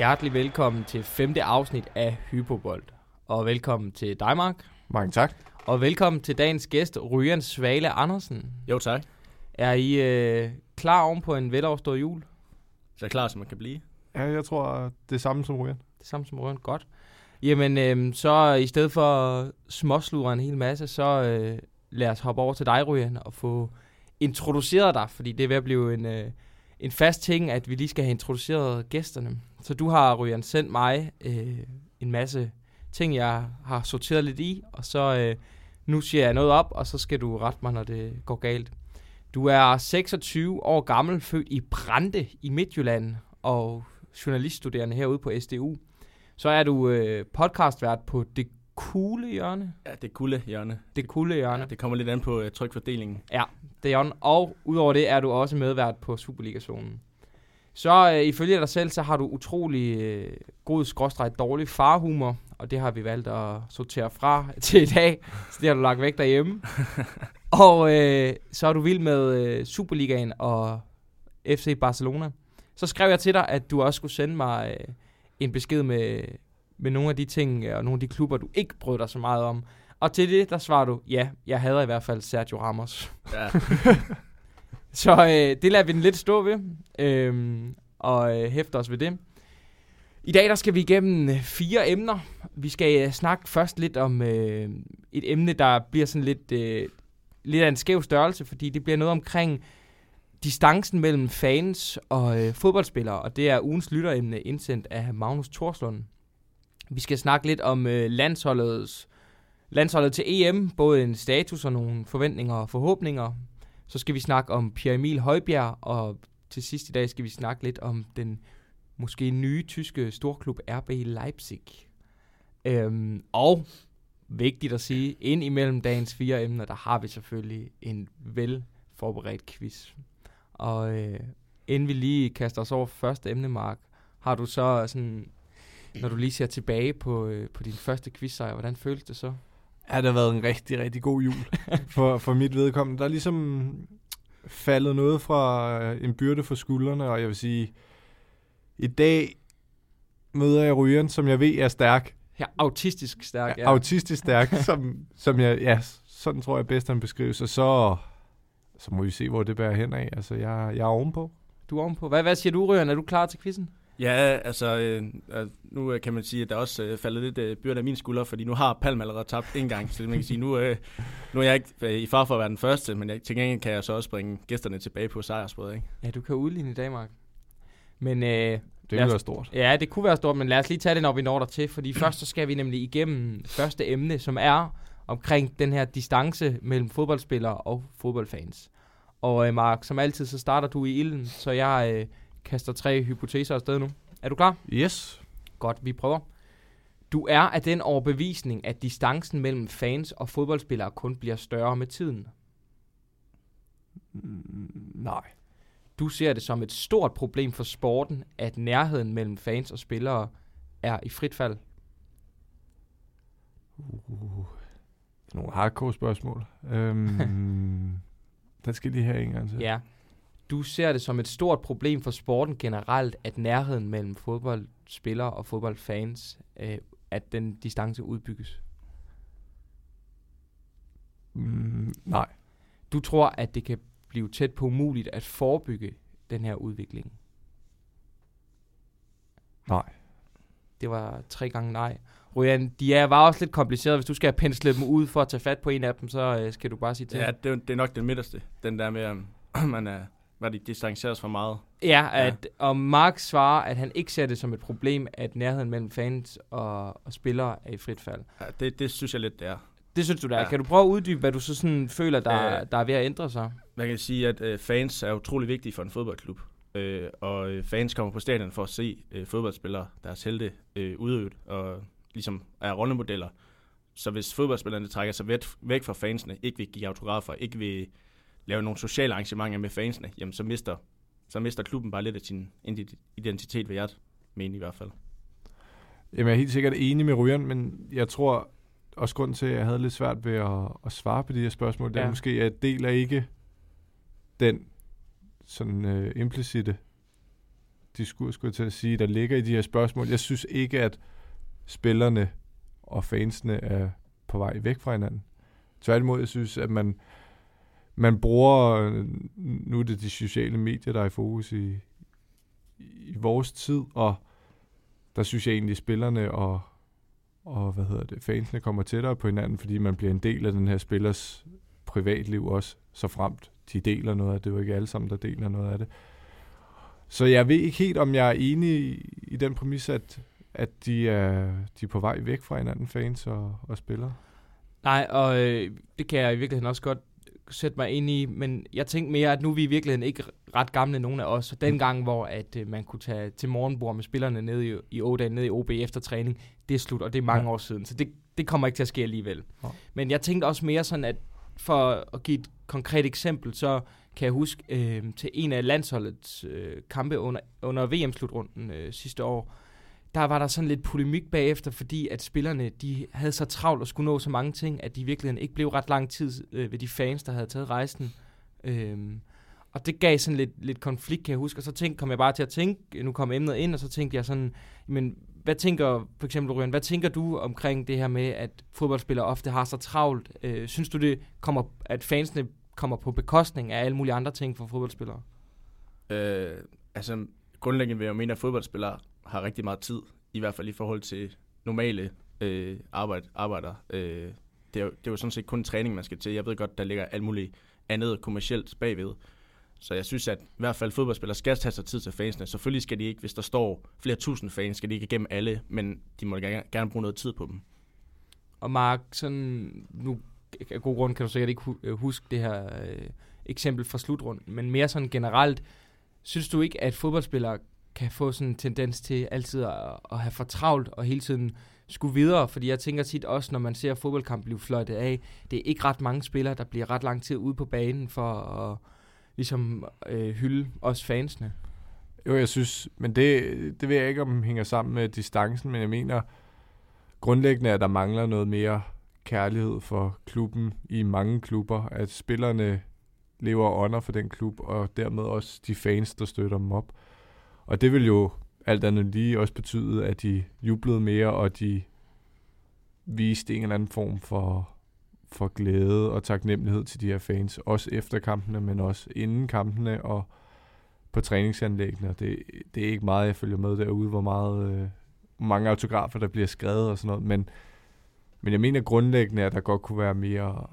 Hjertelig velkommen til femte afsnit af Hypobold. Og velkommen til dig, Mark. Mange tak. Og velkommen til dagens gæst, Ryan Svale Andersen. Jo, tak. Er I øh, klar oven på en veloverstået jul? Så klar, som man kan blive. Ja, jeg tror, det er samme som Ryan. Det samme som Ryan. Godt. Jamen, øh, så i stedet for at småsludre en hel masse, så øh, lad os hoppe over til dig, Ryan, og få introduceret dig, fordi det er ved at blive en, øh, en fast ting, at vi lige skal have introduceret gæsterne. Så du har, Ryan, sendt mig øh, en masse ting, jeg har sorteret lidt i, og så øh, nu siger jeg noget op, og så skal du rette mig, når det går galt. Du er 26 år gammel, født i Brande i Midtjylland, og journaliststuderende herude på SDU. Så er du øh, podcastvært på Det Kugle Hjørne. Ja, det er kulde, Jørne. Det Kugle Hjørne. Ja, det kommer lidt an på uh, trykfordelingen. Ja, det er. Og udover det er du også medvært på Superliga-zonen. Så øh, ifølge dig selv, så har du utrolig øh, god skråstreg dårlig farhumor, og det har vi valgt at sortere fra til i dag, så det har du lagt væk derhjemme. og øh, så er du vild med øh, Superligaen og FC Barcelona. Så skrev jeg til dig, at du også skulle sende mig øh, en besked med, med nogle af de ting øh, og nogle af de klubber, du ikke brød dig så meget om. Og til det, der svarer du, ja, jeg hader i hvert fald Sergio Ramos. Ja, Så øh, det lader vi den lidt stå ved, øh, og øh, hæfter os ved det. I dag der skal vi igennem øh, fire emner. Vi skal øh, snakke først lidt om øh, et emne, der bliver sådan lidt, øh, lidt af en skæv størrelse, fordi det bliver noget omkring distancen mellem fans og øh, fodboldspillere, og det er ugens lytteremne indsendt af Magnus Torslund. Vi skal snakke lidt om øh, landsholdets landsholdet til EM, både en status og nogle forventninger og forhåbninger. Så skal vi snakke om Pierre Emil Højbjerg, og til sidst i dag skal vi snakke lidt om den måske nye tyske storklub RB Leipzig. Øhm, og vigtigt at sige, ind imellem dagens fire emner, der har vi selvfølgelig en vel forberedt quiz. Og øh, inden vi lige kaster os over første emne, Mark, har du så sådan, når du lige ser tilbage på, øh, på din første quizsejr, hvordan føles det så? Ja, det har været en rigtig, rigtig god jul for, for mit vedkommende. Der er ligesom faldet noget fra øh, en byrde for skuldrene, og jeg vil sige, i dag møder jeg Ryan, som jeg ved er stærk. Ja, autistisk stærk. Ja. Autistisk stærk, som, som jeg, ja, sådan tror jeg bedst, han beskrives. Og så, så må vi se, hvor det bærer hen af. Altså, jeg, jeg er ovenpå. Du er ovenpå. Hvad, hvad siger du, Ryan? Er du klar til quizzen? Ja altså, øh, nu øh, kan man sige, at der også øh, faldet lidt øh, byrde af mine skuldre, fordi nu har Palm allerede tabt en gang, så man kan sige, nu, øh, nu er jeg ikke øh, i far for at være den første, men jeg, til gengæld kan jeg så også bringe gæsterne tilbage på sejrsbrød, ikke? Ja, du kan udligne i dag, Mark. Men øh, Det vil være stort. ja, det kunne være stort, men lad os lige tage det, når vi når der til. Fordi først så skal vi nemlig igennem første emne, som er omkring den her distance mellem fodboldspillere og fodboldfans. Og øh, Mark, som altid, så starter du i ilden, så jeg øh, kaster tre hypoteser afsted nu. Er du klar? Yes. Godt, vi prøver. Du er af den overbevisning, at distancen mellem fans og fodboldspillere kun bliver større med tiden. Mm, Nej. Du ser det som et stort problem for sporten, at nærheden mellem fans og spillere er i frit fald. Uh, nogle hardcore spørgsmål. Øhm, den skal jeg lige have en gang til. Ja. Du ser det som et stort problem for sporten generelt, at nærheden mellem fodboldspillere og fodboldfans, øh, at den distance udbygges. Mm, nej. Du tror, at det kan blive tæt på umuligt at forebygge den her udvikling. Nej. Det var tre gange nej. Ryan, de er, var også lidt komplicerede. Hvis du skal pensle dem ud for at tage fat på en af dem, så øh, skal du bare sige til. Ja, det, er- det er nok den midterste, den der med, om man er, hvad de distanceres for meget. Ja, at, og Mark svarer, at han ikke ser det som et problem, at nærheden mellem fans og, og spillere er i frit fald. Ja, det, det synes jeg lidt, det er. Det synes du, der er. Ja. Kan du prøve at uddybe, hvad du så sådan føler, der, Øh. der er ved at ændre sig? Man kan sige, at øh, fans er utrolig vigtige for en fodboldklub. Øh, og øh, fans kommer på stadion for at se øh, fodboldspillere, deres helte, øh, udøvet og ligesom er rollemodeller. Så hvis fodboldspillerne trækker sig væk, væk fra fansene, ikke vil give autografer, ikke vil lave nogle sociale arrangementer med fansene, jamen så mister, så mister klubben bare lidt af sin identitet, vil jeg mene i hvert fald. Jamen, jeg er helt sikkert enig med Ryan, men jeg tror også grund til, at jeg havde lidt svært ved at, at svare på de her spørgsmål, det er Ja. måske, at jeg deler ikke den sådan øh, implicite diskurs, skulle jeg til at sige, der ligger i de her spørgsmål. Jeg synes ikke, at spillerne og fansene er på vej væk fra hinanden. Tværtimod, jeg synes, at man, man bruger, nu er det de sociale medier, der er i fokus i, i vores tid, og der synes jeg egentlig, at spillerne og, og hvad hedder det, fansene kommer tættere på hinanden, fordi man bliver en del af den her spillers privatliv også, så fremt de deler noget af det. Det er jo ikke alle sammen, der deler noget af det. Så jeg ved ikke helt, om jeg er enig i, i den præmis, at, at de, er, de er på vej væk fra hinanden, fans og, og spillere. Nej, og øh, det kan jeg i virkeligheden også godt sætte mig ind i, men jeg tænkte mere, at nu er vi i virkeligheden ikke ret gamle, nogen af os. Dengang, mm. hvor at, øh, man kunne tage til morgenbord med spillerne nede i, i Ådal, nede i OB efter træning, det er slut, og det er mange ja. år siden. Så det, det kommer ikke til at ske alligevel. Ja. Men jeg tænkte også mere sådan, at for at give et konkret eksempel, så kan jeg huske øh, til en af landsholdets øh, kampe under, under VM-slutrunden øh, sidste år, der var der sådan lidt polemik bagefter, fordi at spillerne de havde så travlt og skulle nå så mange ting, at de virkelig ikke blev ret lang tid øh, ved de fans, der havde taget rejsen. Øhm, og det gav sådan lidt, lidt konflikt, kan jeg huske. Og så tænkte, kom jeg bare til at tænke, øh, nu kom emnet ind, og så tænkte jeg sådan, men hvad tænker, for eksempel Ryan, hvad tænker du omkring det her med, at fodboldspillere ofte har så travlt? Øh, synes du, det kommer, at fansene kommer på bekostning af alle mulige andre ting for fodboldspillere? Øh, altså, grundlæggende vil jeg mene, at fodboldspillere har rigtig meget tid, i hvert fald i forhold til normale øh, arbejde, arbejder. Øh, det, er jo, det er jo sådan set kun træning, man skal til. Jeg ved godt, der ligger alt muligt andet kommercielt bagved. Så jeg synes, at i hvert fald fodboldspillere skal tage sig tid til fansene. Selvfølgelig skal de ikke, hvis der står flere tusind fans, skal de ikke igennem alle, men de må gerne, gerne bruge noget tid på dem. Og Mark, sådan, nu af god grund kan du sikkert ikke øh, huske det her øh, eksempel fra slutrunden, men mere sådan generelt, synes du ikke, at fodboldspillere kan få sådan en tendens til altid at, at have for travlt og hele tiden skulle videre, fordi jeg tænker tit også, når man ser fodboldkamp blive fløjtet af, det er ikke ret mange spillere, der bliver ret lang tid ude på banen for at ligesom øh, hylde os fansene. Jo, jeg synes, men det, det ved jeg ikke, om hænger sammen med distancen, men jeg mener grundlæggende, at der mangler noget mere kærlighed for klubben i mange klubber, at spillerne lever under for den klub, og dermed også de fans, der støtter dem op. Og det vil jo alt andet lige også betyde, at de jublede mere, og de viste en eller anden form for, for glæde og taknemmelighed til de her fans, også efter kampene, men også inden kampene og på træningsanlæggene. Det, det er ikke meget, jeg følger med derude, hvor meget, øh, mange autografer, der bliver skrevet og sådan noget, men, men jeg mener grundlæggende, at der godt kunne være mere,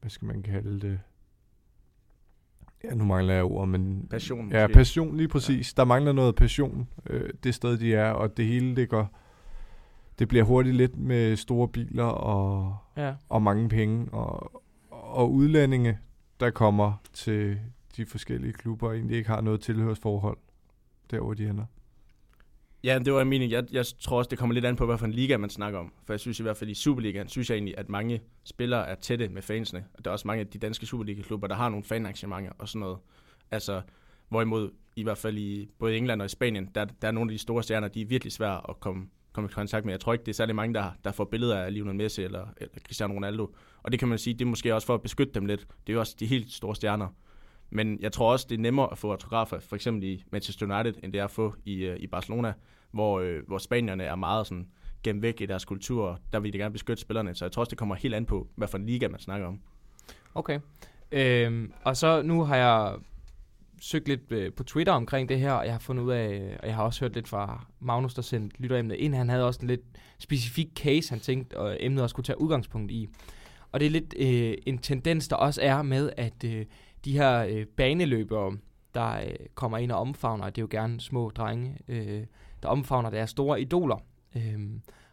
hvad skal man kalde det, Ja, nu mangler jeg ord, men... Passion. Ja, passion lige præcis. Ja. Der mangler noget passion øh, det sted, de er, og det hele det går... Det bliver hurtigt lidt med store biler og, ja. og mange penge, og, og udlændinge, der kommer til de forskellige klubber, og egentlig ikke har noget tilhørsforhold der, hvor de ender. Ja, det var en mening. Jeg, jeg tror også, det kommer lidt an på, hvad for en liga man snakker om. For jeg synes i hvert fald i Superligaen, synes jeg egentlig, at mange spillere er tætte med fansene. Og der er også mange af de danske Superliga-klubber, der har nogle fanarrangementer og sådan noget. Altså, hvorimod i hvert fald i både England og i Spanien, der, der er nogle af de store stjerner, de er virkelig svære at komme, komme i kontakt med. Jeg tror ikke, det er særlig mange, der, der får billeder af Lionel Messi eller, eller Cristiano Ronaldo. Og det kan man sige, det er måske også for at beskytte dem lidt. Det er jo også de helt store stjerner. Men jeg tror også, det er nemmere at få autografer, for eksempel i Manchester United, end det er at få i, øh, i Barcelona hvor, øh, hvor spanierne er meget sådan gemt væk i deres kultur. Der vil de gerne beskytte spillerne, så jeg tror også, det kommer helt an på, hvad for en liga man snakker om. Okay. Øhm, og så nu har jeg søgt lidt øh, på Twitter omkring det her, og jeg har fundet ud af, øh, og jeg har også hørt lidt fra Magnus, der sendte lytteremnet ind. Han havde også en lidt specifik case, han tænkte, og emnet også kunne tage udgangspunkt i. Og det er lidt øh, en tendens, der også er med, at øh, de her øh, baneløbere, der øh, kommer ind og omfavner, det er jo gerne små drenge, øh, der omfavner deres store idoler. Øh,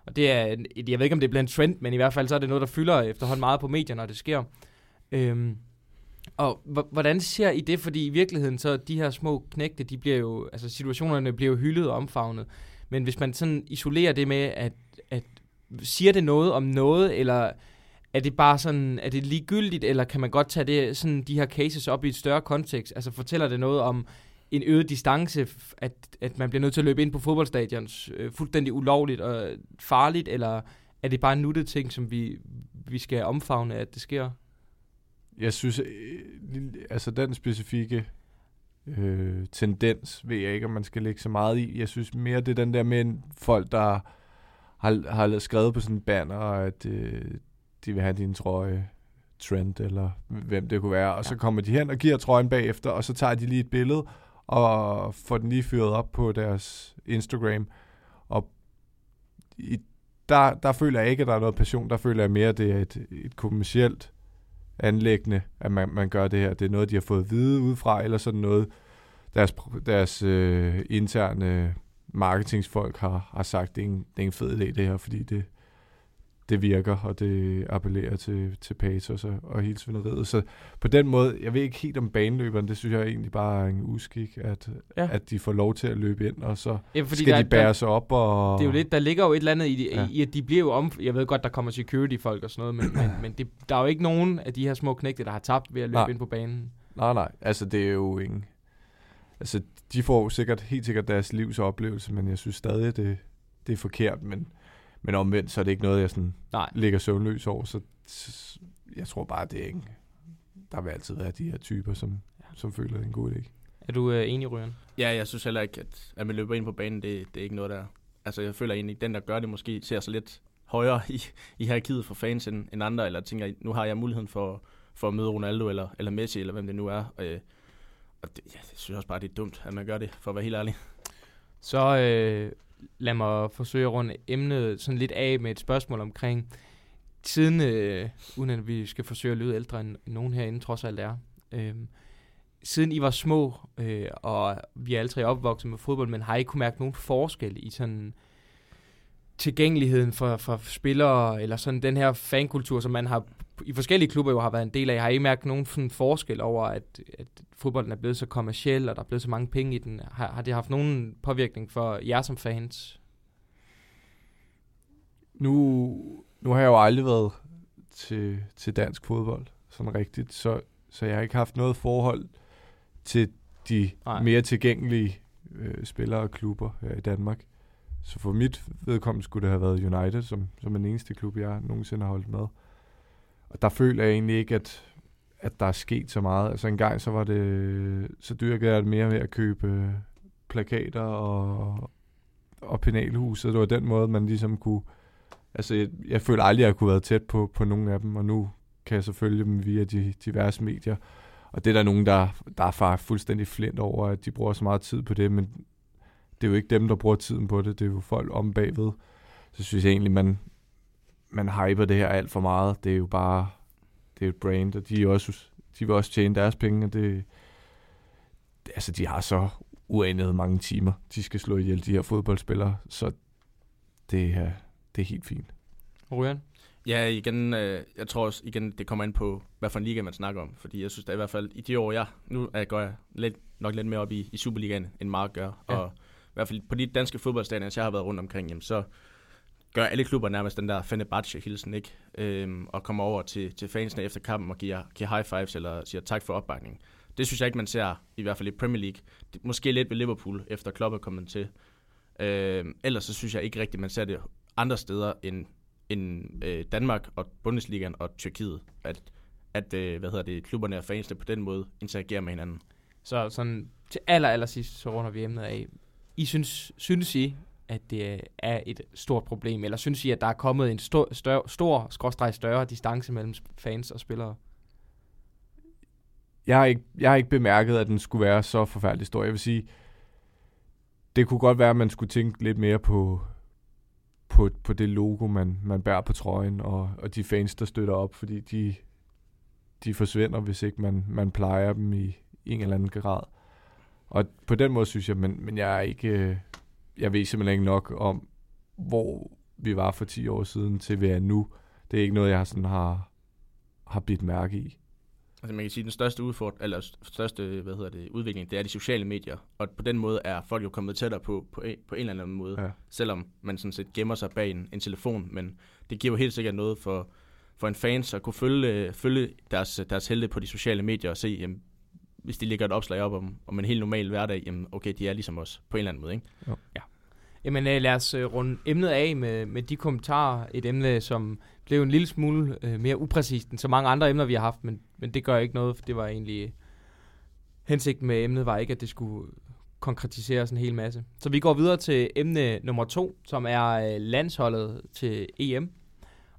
og det er, jeg ved ikke om det bliver en trend, men i hvert fald så er det noget, der fylder efterhånden meget på medierne, når det sker. Øh, og hvordan ser I det? Fordi i virkeligheden, så de her små knægte, de bliver jo, altså situationerne bliver jo hyldet og omfavnet. Men hvis man sådan isolerer det med, at, at siger det noget om noget, eller er det bare sådan, er det ligegyldigt, eller kan man godt tage det, sådan de her cases op i et større kontekst? Altså fortæller det noget om en øget distance, at, at man bliver nødt til at løbe ind på fodboldstadions øh, fuldstændig ulovligt og farligt, eller er det bare en nuttet ting, som vi, vi skal omfavne, at det sker? Jeg synes, øh, altså den specifikke øh, tendens, ved jeg ikke, om man skal lægge så meget i. Jeg synes mere, det er den der med folk, der har, har skrevet på sådan en banner, at øh, de vil have din trøje, Trent, eller hvem det kunne være, og ja. så kommer de hen og giver trøjen bagefter, og så tager de lige et billede, og får den lige fyret op på deres Instagram. Og i, der, der føler jeg ikke, at der er noget passion. Der føler jeg mere, at det er et, et kommersielt anlæggende, at man, man gør det her. Det er noget, de har fået at vide udefra, eller sådan noget, deres, deres øh, interne marketingsfolk har, har sagt, det er, en, det er en fed idé det her, fordi det, det virker, og det appellerer til, til patos og, og hele svineriet. Så på den måde, jeg ved ikke helt om baneløberen, det synes jeg egentlig bare er en uskik, at, ja. at de får lov til at løbe ind, og så ja, fordi skal der, de bære der, sig op. Og, det er jo lidt, der ligger jo et eller andet i, ja. i, at de bliver jo om, jeg ved godt, der kommer security-folk og sådan noget, men, men, men det, der er jo ikke nogen af de her små knægte, der har tabt ved at løbe nej. ind på banen. Nej, nej, altså det er jo ingen... Altså, de får sikkert, helt sikkert deres livs oplevelse, men jeg synes stadig, det, det er forkert, men men omvendt, så er det ikke noget, jeg sådan Nej. ligger søvnløs over. Så, så jeg tror bare, det er ikke... Der vil altid være de her typer, som, ja. som føler, det er en god idé. Er du øh, enig, Ryan? Ja, jeg synes heller ikke, at, at man løber ind på banen, det, det er ikke noget, der... Altså, jeg føler egentlig, at den, der gør det, måske ser så lidt højere i, i hierarkiet for fans end, end andre, eller tænker, nu har jeg muligheden for, for at møde Ronaldo eller, eller Messi, eller hvem det nu er. Og, øh, og det, ja, jeg synes også bare, det er dumt, at man gør det, for at være helt ærlig. Så øh, lad mig forsøge at runde emnet sådan lidt af med et spørgsmål omkring tiden, øh, uden at vi skal forsøge at lyde ældre end nogen herinde trods alt er. Øh, siden I var små, øh, og vi er alle tre opvokset med fodbold, men har I kunne mærke nogen forskel i sådan tilgængeligheden for, for spillere, eller sådan den her fankultur, som man har i forskellige klubber jo har været en del af. Har I mærket nogen sådan forskel over, at, at fodbolden er blevet så kommersiel, og der er blevet så mange penge i den? Har, har det haft nogen påvirkning for jer som fans? Nu, nu har jeg jo aldrig været til, til dansk fodbold, sådan rigtigt, så, så jeg har ikke haft noget forhold til de Nej. mere tilgængelige øh, spillere og klubber her i Danmark. Så for mit vedkommende skulle det have været United, som, som den eneste klub, jeg nogensinde har holdt med. Og der føler jeg egentlig ikke, at, at der er sket så meget. Altså en gang så var det, så dyrkede jeg det mere ved at købe øh, plakater og, og penalhus, det var den måde, man ligesom kunne, altså jeg, jeg føler aldrig, at jeg kunne være tæt på, på nogen af dem, og nu kan jeg så følge dem via de diverse medier. Og det er der nogen, der, der er far fuldstændig flint over, at de bruger så meget tid på det, men det er jo ikke dem, der bruger tiden på det, det er jo folk om bagved. Så synes jeg egentlig, man, man hyper det her alt for meget. Det er jo bare, det er et brand, og de, er også, de vil også tjene deres penge, og det, altså de har så uanet mange timer, de skal slå ihjel, de her fodboldspillere, så det er, det er helt fint. Ryan? Ja, igen, øh, jeg tror også, igen, det kommer ind på, hvad for en liga man snakker om. Fordi jeg synes da i hvert fald, i de år, jeg, nu er, går jeg lidt, nok lidt mere op i, i Superligaen, end Mark gør. Ja. Og i hvert fald på de danske fodboldstadier, jeg har været rundt omkring, jamen, så gør alle klubber nærmest den der Fenerbahce-hilsen, ikke? Øhm, og kommer over til, til fansene efter kampen og giver, giver high fives eller siger tak for opbakningen. Det synes jeg ikke, man ser, i hvert fald i Premier League. Måske lidt ved Liverpool, efter Klopp er kommet til. Øhm, ellers så synes jeg ikke rigtigt, man ser det andre steder end, end øh, Danmark og Bundesligaen og Tyrkiet. At, at øh, hvad hedder det, klubberne og fansene på den måde interagerer med hinanden. Så sådan til aller, aller sidst, så runder vi emnet af. I synes, synes I, at det øh, er et stort problem? Eller synes I, at der er kommet en stor, større, stor skråstreg større distance mellem fans og spillere? Jeg har, ikke, jeg har ikke bemærket, at den skulle være så forfærdelig stor. Jeg vil sige, det kunne godt være, at man skulle tænke lidt mere på, på, på det logo, man, man bærer på trøjen, og, og de fans, der støtter op, fordi de, de forsvinder, hvis ikke man, man plejer dem i, i en eller anden grad. Og på den måde synes jeg, men, men jeg er ikke, øh, jeg ved simpelthen ikke nok om, hvor vi var for 10 år siden til vi er nu. Det er ikke noget, jeg sådan har, har bidt mærke i. Altså man kan sige, at den største udfordring, eller største hvad hedder det, udvikling, det er de sociale medier. Og på den måde er folk jo kommet tættere på, på, en, på en eller anden måde. Ja. Selvom man sådan set gemmer sig bag en, en telefon. Men det giver jo helt sikkert noget for, for en fans at kunne følge, følge deres, deres helte på de sociale medier og se, jamen, hvis de lægger et opslag op om, om en helt normal hverdag, jamen okay, de er ligesom os på en eller anden måde, ikke? Jo. Ja. Jamen øh, lad os uh, runde emnet af med, med de kommentarer. Et emne, som blev en lille smule uh, mere upræcist end så mange andre emner, vi har haft, men, men det gør ikke noget, for det var egentlig hensigten med emnet var ikke, at det skulle konkretiseres en hel masse. Så vi går videre til emne nummer to, som er øh, landsholdet til EM.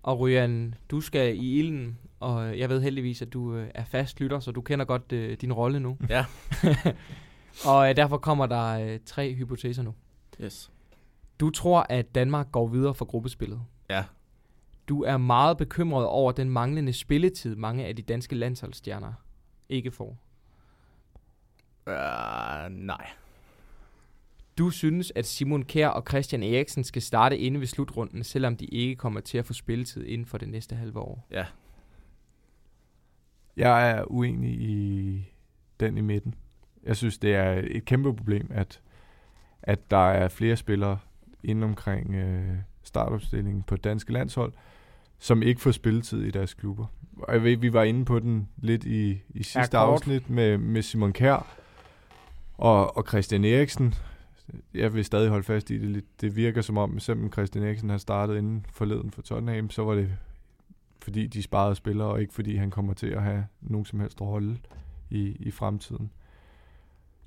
Og Ryan, du skal i ilden, og jeg ved heldigvis, at du øh, er fast lytter, så du kender godt øh, din rolle nu. Ja. og øh, derfor kommer der øh, tre hypoteser nu. Yes. Du tror, at Danmark går videre for gruppespillet. Ja. Du er meget bekymret over den manglende spilletid, mange af de danske landsholdsstjerner ikke får. Uh, nej. Du synes, at Simon Kjær og Christian Eriksen skal starte inde ved slutrunden, selvom de ikke kommer til at få spilletid inden for det næste halve år. Ja. Jeg er uenig i den i midten. Jeg synes, det er et kæmpe problem, at, at der er flere spillere inden omkring øh, startopstillingen på danske landshold, som ikke får spilletid i deres klubber. Og jeg ved, vi var inde på den lidt i, i sidste Ja, afsnit med, med Simon Kjær og, og Christian Eriksen. Jeg vil stadig holde fast i det lidt. Det virker som om, selvom Christian Eriksen har startet inden forleden for Tottenham, så var det fordi de sparede spillere, og ikke fordi han kommer til at have nogen som helst rolle i, i fremtiden.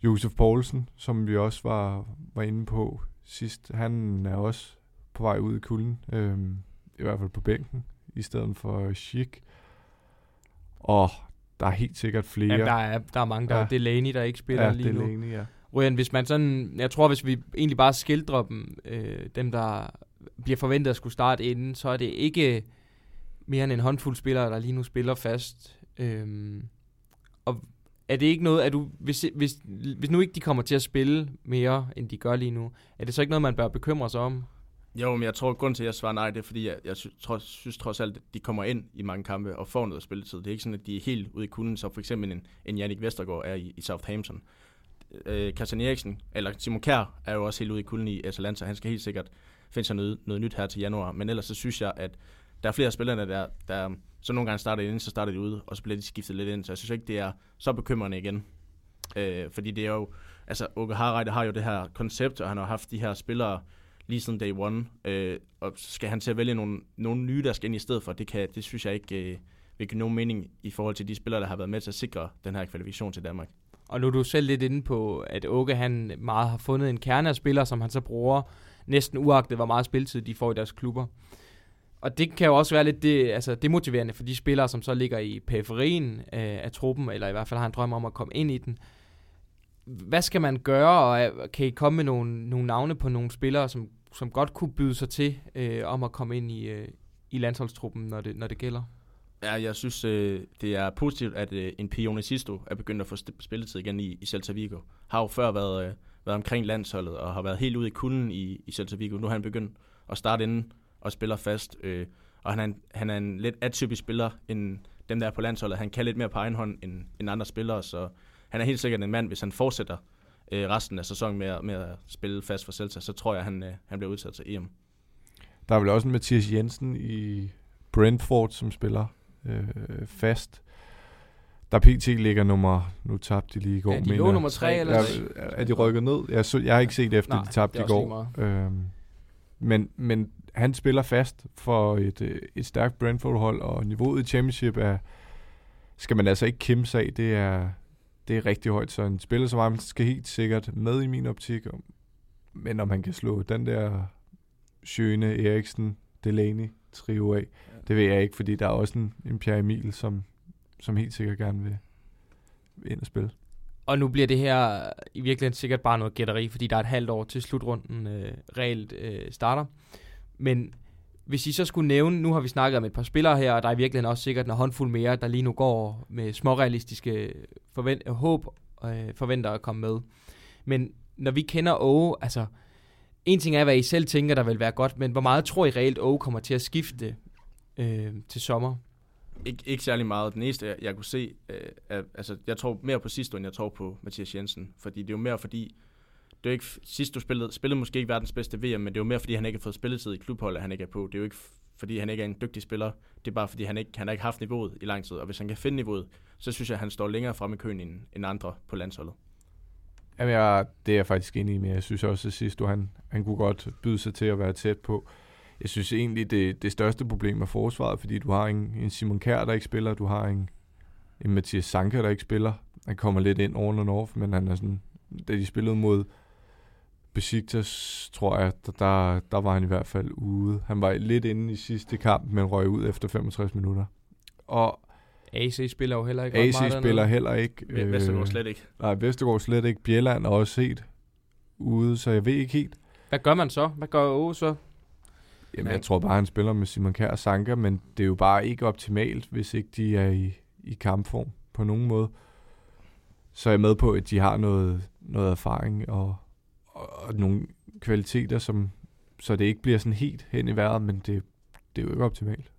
Josef Poulsen, som vi også var, var inde på sidst, han er også på vej ud i kulden, øhm, i hvert fald på bænken, i stedet for Schick. Og der er helt sikkert flere. Ja, der, er, der er mange, der Ja. er Laney, der ikke spiller ja, lige det nu. ja. Ryan, hvis man sådan, jeg tror, hvis vi egentlig bare skildrer dem, øh, dem der bliver forventet at skulle starte inden, så er det ikke mere end en håndfuld spillere, der lige nu spiller fast. Øhm, og er det ikke noget, at du, hvis, hvis, hvis nu ikke de kommer til at spille mere, end de gør lige nu, er det så ikke noget, man bør bekymre sig om? Jo, men jeg tror, at grunden til, at jeg svarer nej, det er, fordi jeg, jeg synes, trods, synes trods alt, at de kommer ind i mange kampe og får noget spilletid. Det er ikke sådan, at de er helt ude i kunden, så for eksempel en, en Jannik Vestergaard er i, i Southampton. Øh, Christian Eriksen, eller Simon Kjær, er jo også helt ude i kulden i Atalanta. Han skal helt sikkert finde sig noget, noget nyt her til januar. Men ellers så synes jeg, at der er flere af spillerne, der, der så nogle gange starter inden, så starter de ude, og så bliver de skiftet lidt ind. Så jeg synes ikke, det er så bekymrende igen. Øh, fordi det er jo, altså Åke Harreide har jo det her koncept, og han har haft de her spillere lige siden day one, øh, og så skal han til at vælge nogle, nogle nye, der skal ind i stedet for. Det, kan, det synes jeg ikke øh, vil give nogen mening i forhold til de spillere, der har været med til at sikre den her kvalifikation til Danmark. Og nu er du selv lidt inde på, at Åke han meget har fundet en kerne af spillere, som han så bruger næsten uagtet, hvor meget spilletid de får i deres klubber. Og det kan jo også være lidt det, altså demotiverende for de spillere, som så ligger i periferien øh, af truppen, eller i hvert fald har en drøm om at komme ind i den. Hvad skal man gøre, og kan I komme med nogle, nogle navne på nogle spillere, som, som godt kunne byde sig til øh, om at komme ind i, øh, i landsholdstruppen, når det, når det gælder? Ja, jeg synes, øh, det er positivt, at øh, en Pione Sisto er begyndt at få spilletid igen i, i Celta Vigo. Har jo før været, øh, været omkring landsholdet og har været helt ude i kulden i, i Celta Vigo. Nu har han begyndt at starte inden og spiller fast. Øh, og han er, en, han er en lidt atypisk spiller end dem, der er på landsholdet. Han kan lidt mere på egen hånd end, end andre spillere, så han er helt sikkert en mand, hvis han fortsætter øh, resten af sæsonen med, at- med at spille fast for Celta, så tror jeg, han, øh, han bliver udtaget til EM. Der er vel også en Mathias Jensen i Brentford, som spiller øh, fast. Der PT ligger nummer... Nu tabte de lige i går. Ja, de mener lå nummer tre eller sådan er de rykket ned? Jeg, så, jeg har ikke set efter, Nej, de tabte det i er går. Øhm, men, men han spiller fast for et, øh, et stærkt Brentford-hold, og niveauet i Championship er, skal man altså ikke kæmpe sig af. Det er, det er rigtig højt, så en spiller som ham skal helt sikkert med i min optik. Men om han kan slå den der Schøne, Eriksen, Delaney trio af, det ved jeg ikke, fordi der er også en, en Pierre Emil, som, som helt sikkert gerne vil ind og spille. Og nu bliver det her i virkeligheden sikkert bare noget gætteri, fordi der er et halvt år til slutrunden øh, reelt øh, starter. Men hvis I så skulle nævne, nu har vi snakket om et par spillere her, og der er i virkeligheden også sikkert en håndfuld mere, der lige nu går med smårealistiske forvent- håb håb øh, forventer at komme med. Men når vi kender Åge, altså en ting er, hvad I selv tænker, der vil være godt, men hvor meget tror I reelt Åge kommer til at skifte øh, til sommer? Ik- ikke særlig meget. Den eneste, jeg, jeg kunne se, øh, er, altså, jeg tror mere på Sisto, end jeg tror på Mathias Jensen. Fordi det er jo mere fordi, det er jo ikke, sidst du spillede, spillede måske ikke verdens bedste VM, men det er jo mere fordi, han ikke har fået spilletid i klubholdet, han ikke er på. Det er jo ikke fordi, han ikke er en dygtig spiller. Det er bare fordi, han ikke, han har ikke haft niveauet i lang tid. Og hvis han kan finde niveauet, så synes jeg, at han står længere fremme i køen end, end andre på landsholdet. Jamen, jeg, det er jeg faktisk enig med. Jeg synes også, at sidst du, han, han kunne godt byde sig til at være tæt på. Jeg synes egentlig, det, det største problem er forsvaret, fordi du har en, en Simon Kjær, der ikke spiller, du har en, en Mathias Sanka, der ikke spiller. han kommer lidt ind over and off, men han er sådan, da de spillede mod Besiktas, tror jeg, der, der, der var han i hvert fald ude. Han var lidt inde i sidste kamp, men røg ud efter 65 minutter. Og AC spiller jo heller ikke AC spiller dernede. heller ikke. Øh, Vestergaard slet ikke. Nej, Vestergaard slet ikke. Bjelland er også set ude, så jeg ved ikke helt. Hvad gør man så? Hvad gør Åge så? Jamen, jeg tror bare, han spiller med Simon Kjær og Sanka, men det er jo bare ikke optimalt, hvis ikke de er i, i kampform på nogen måde. Så er jeg med på, at de har noget, noget erfaring og, og, nogle kvaliteter, som, så det ikke bliver sådan helt hen i vejret, men det, det er jo ikke optimalt.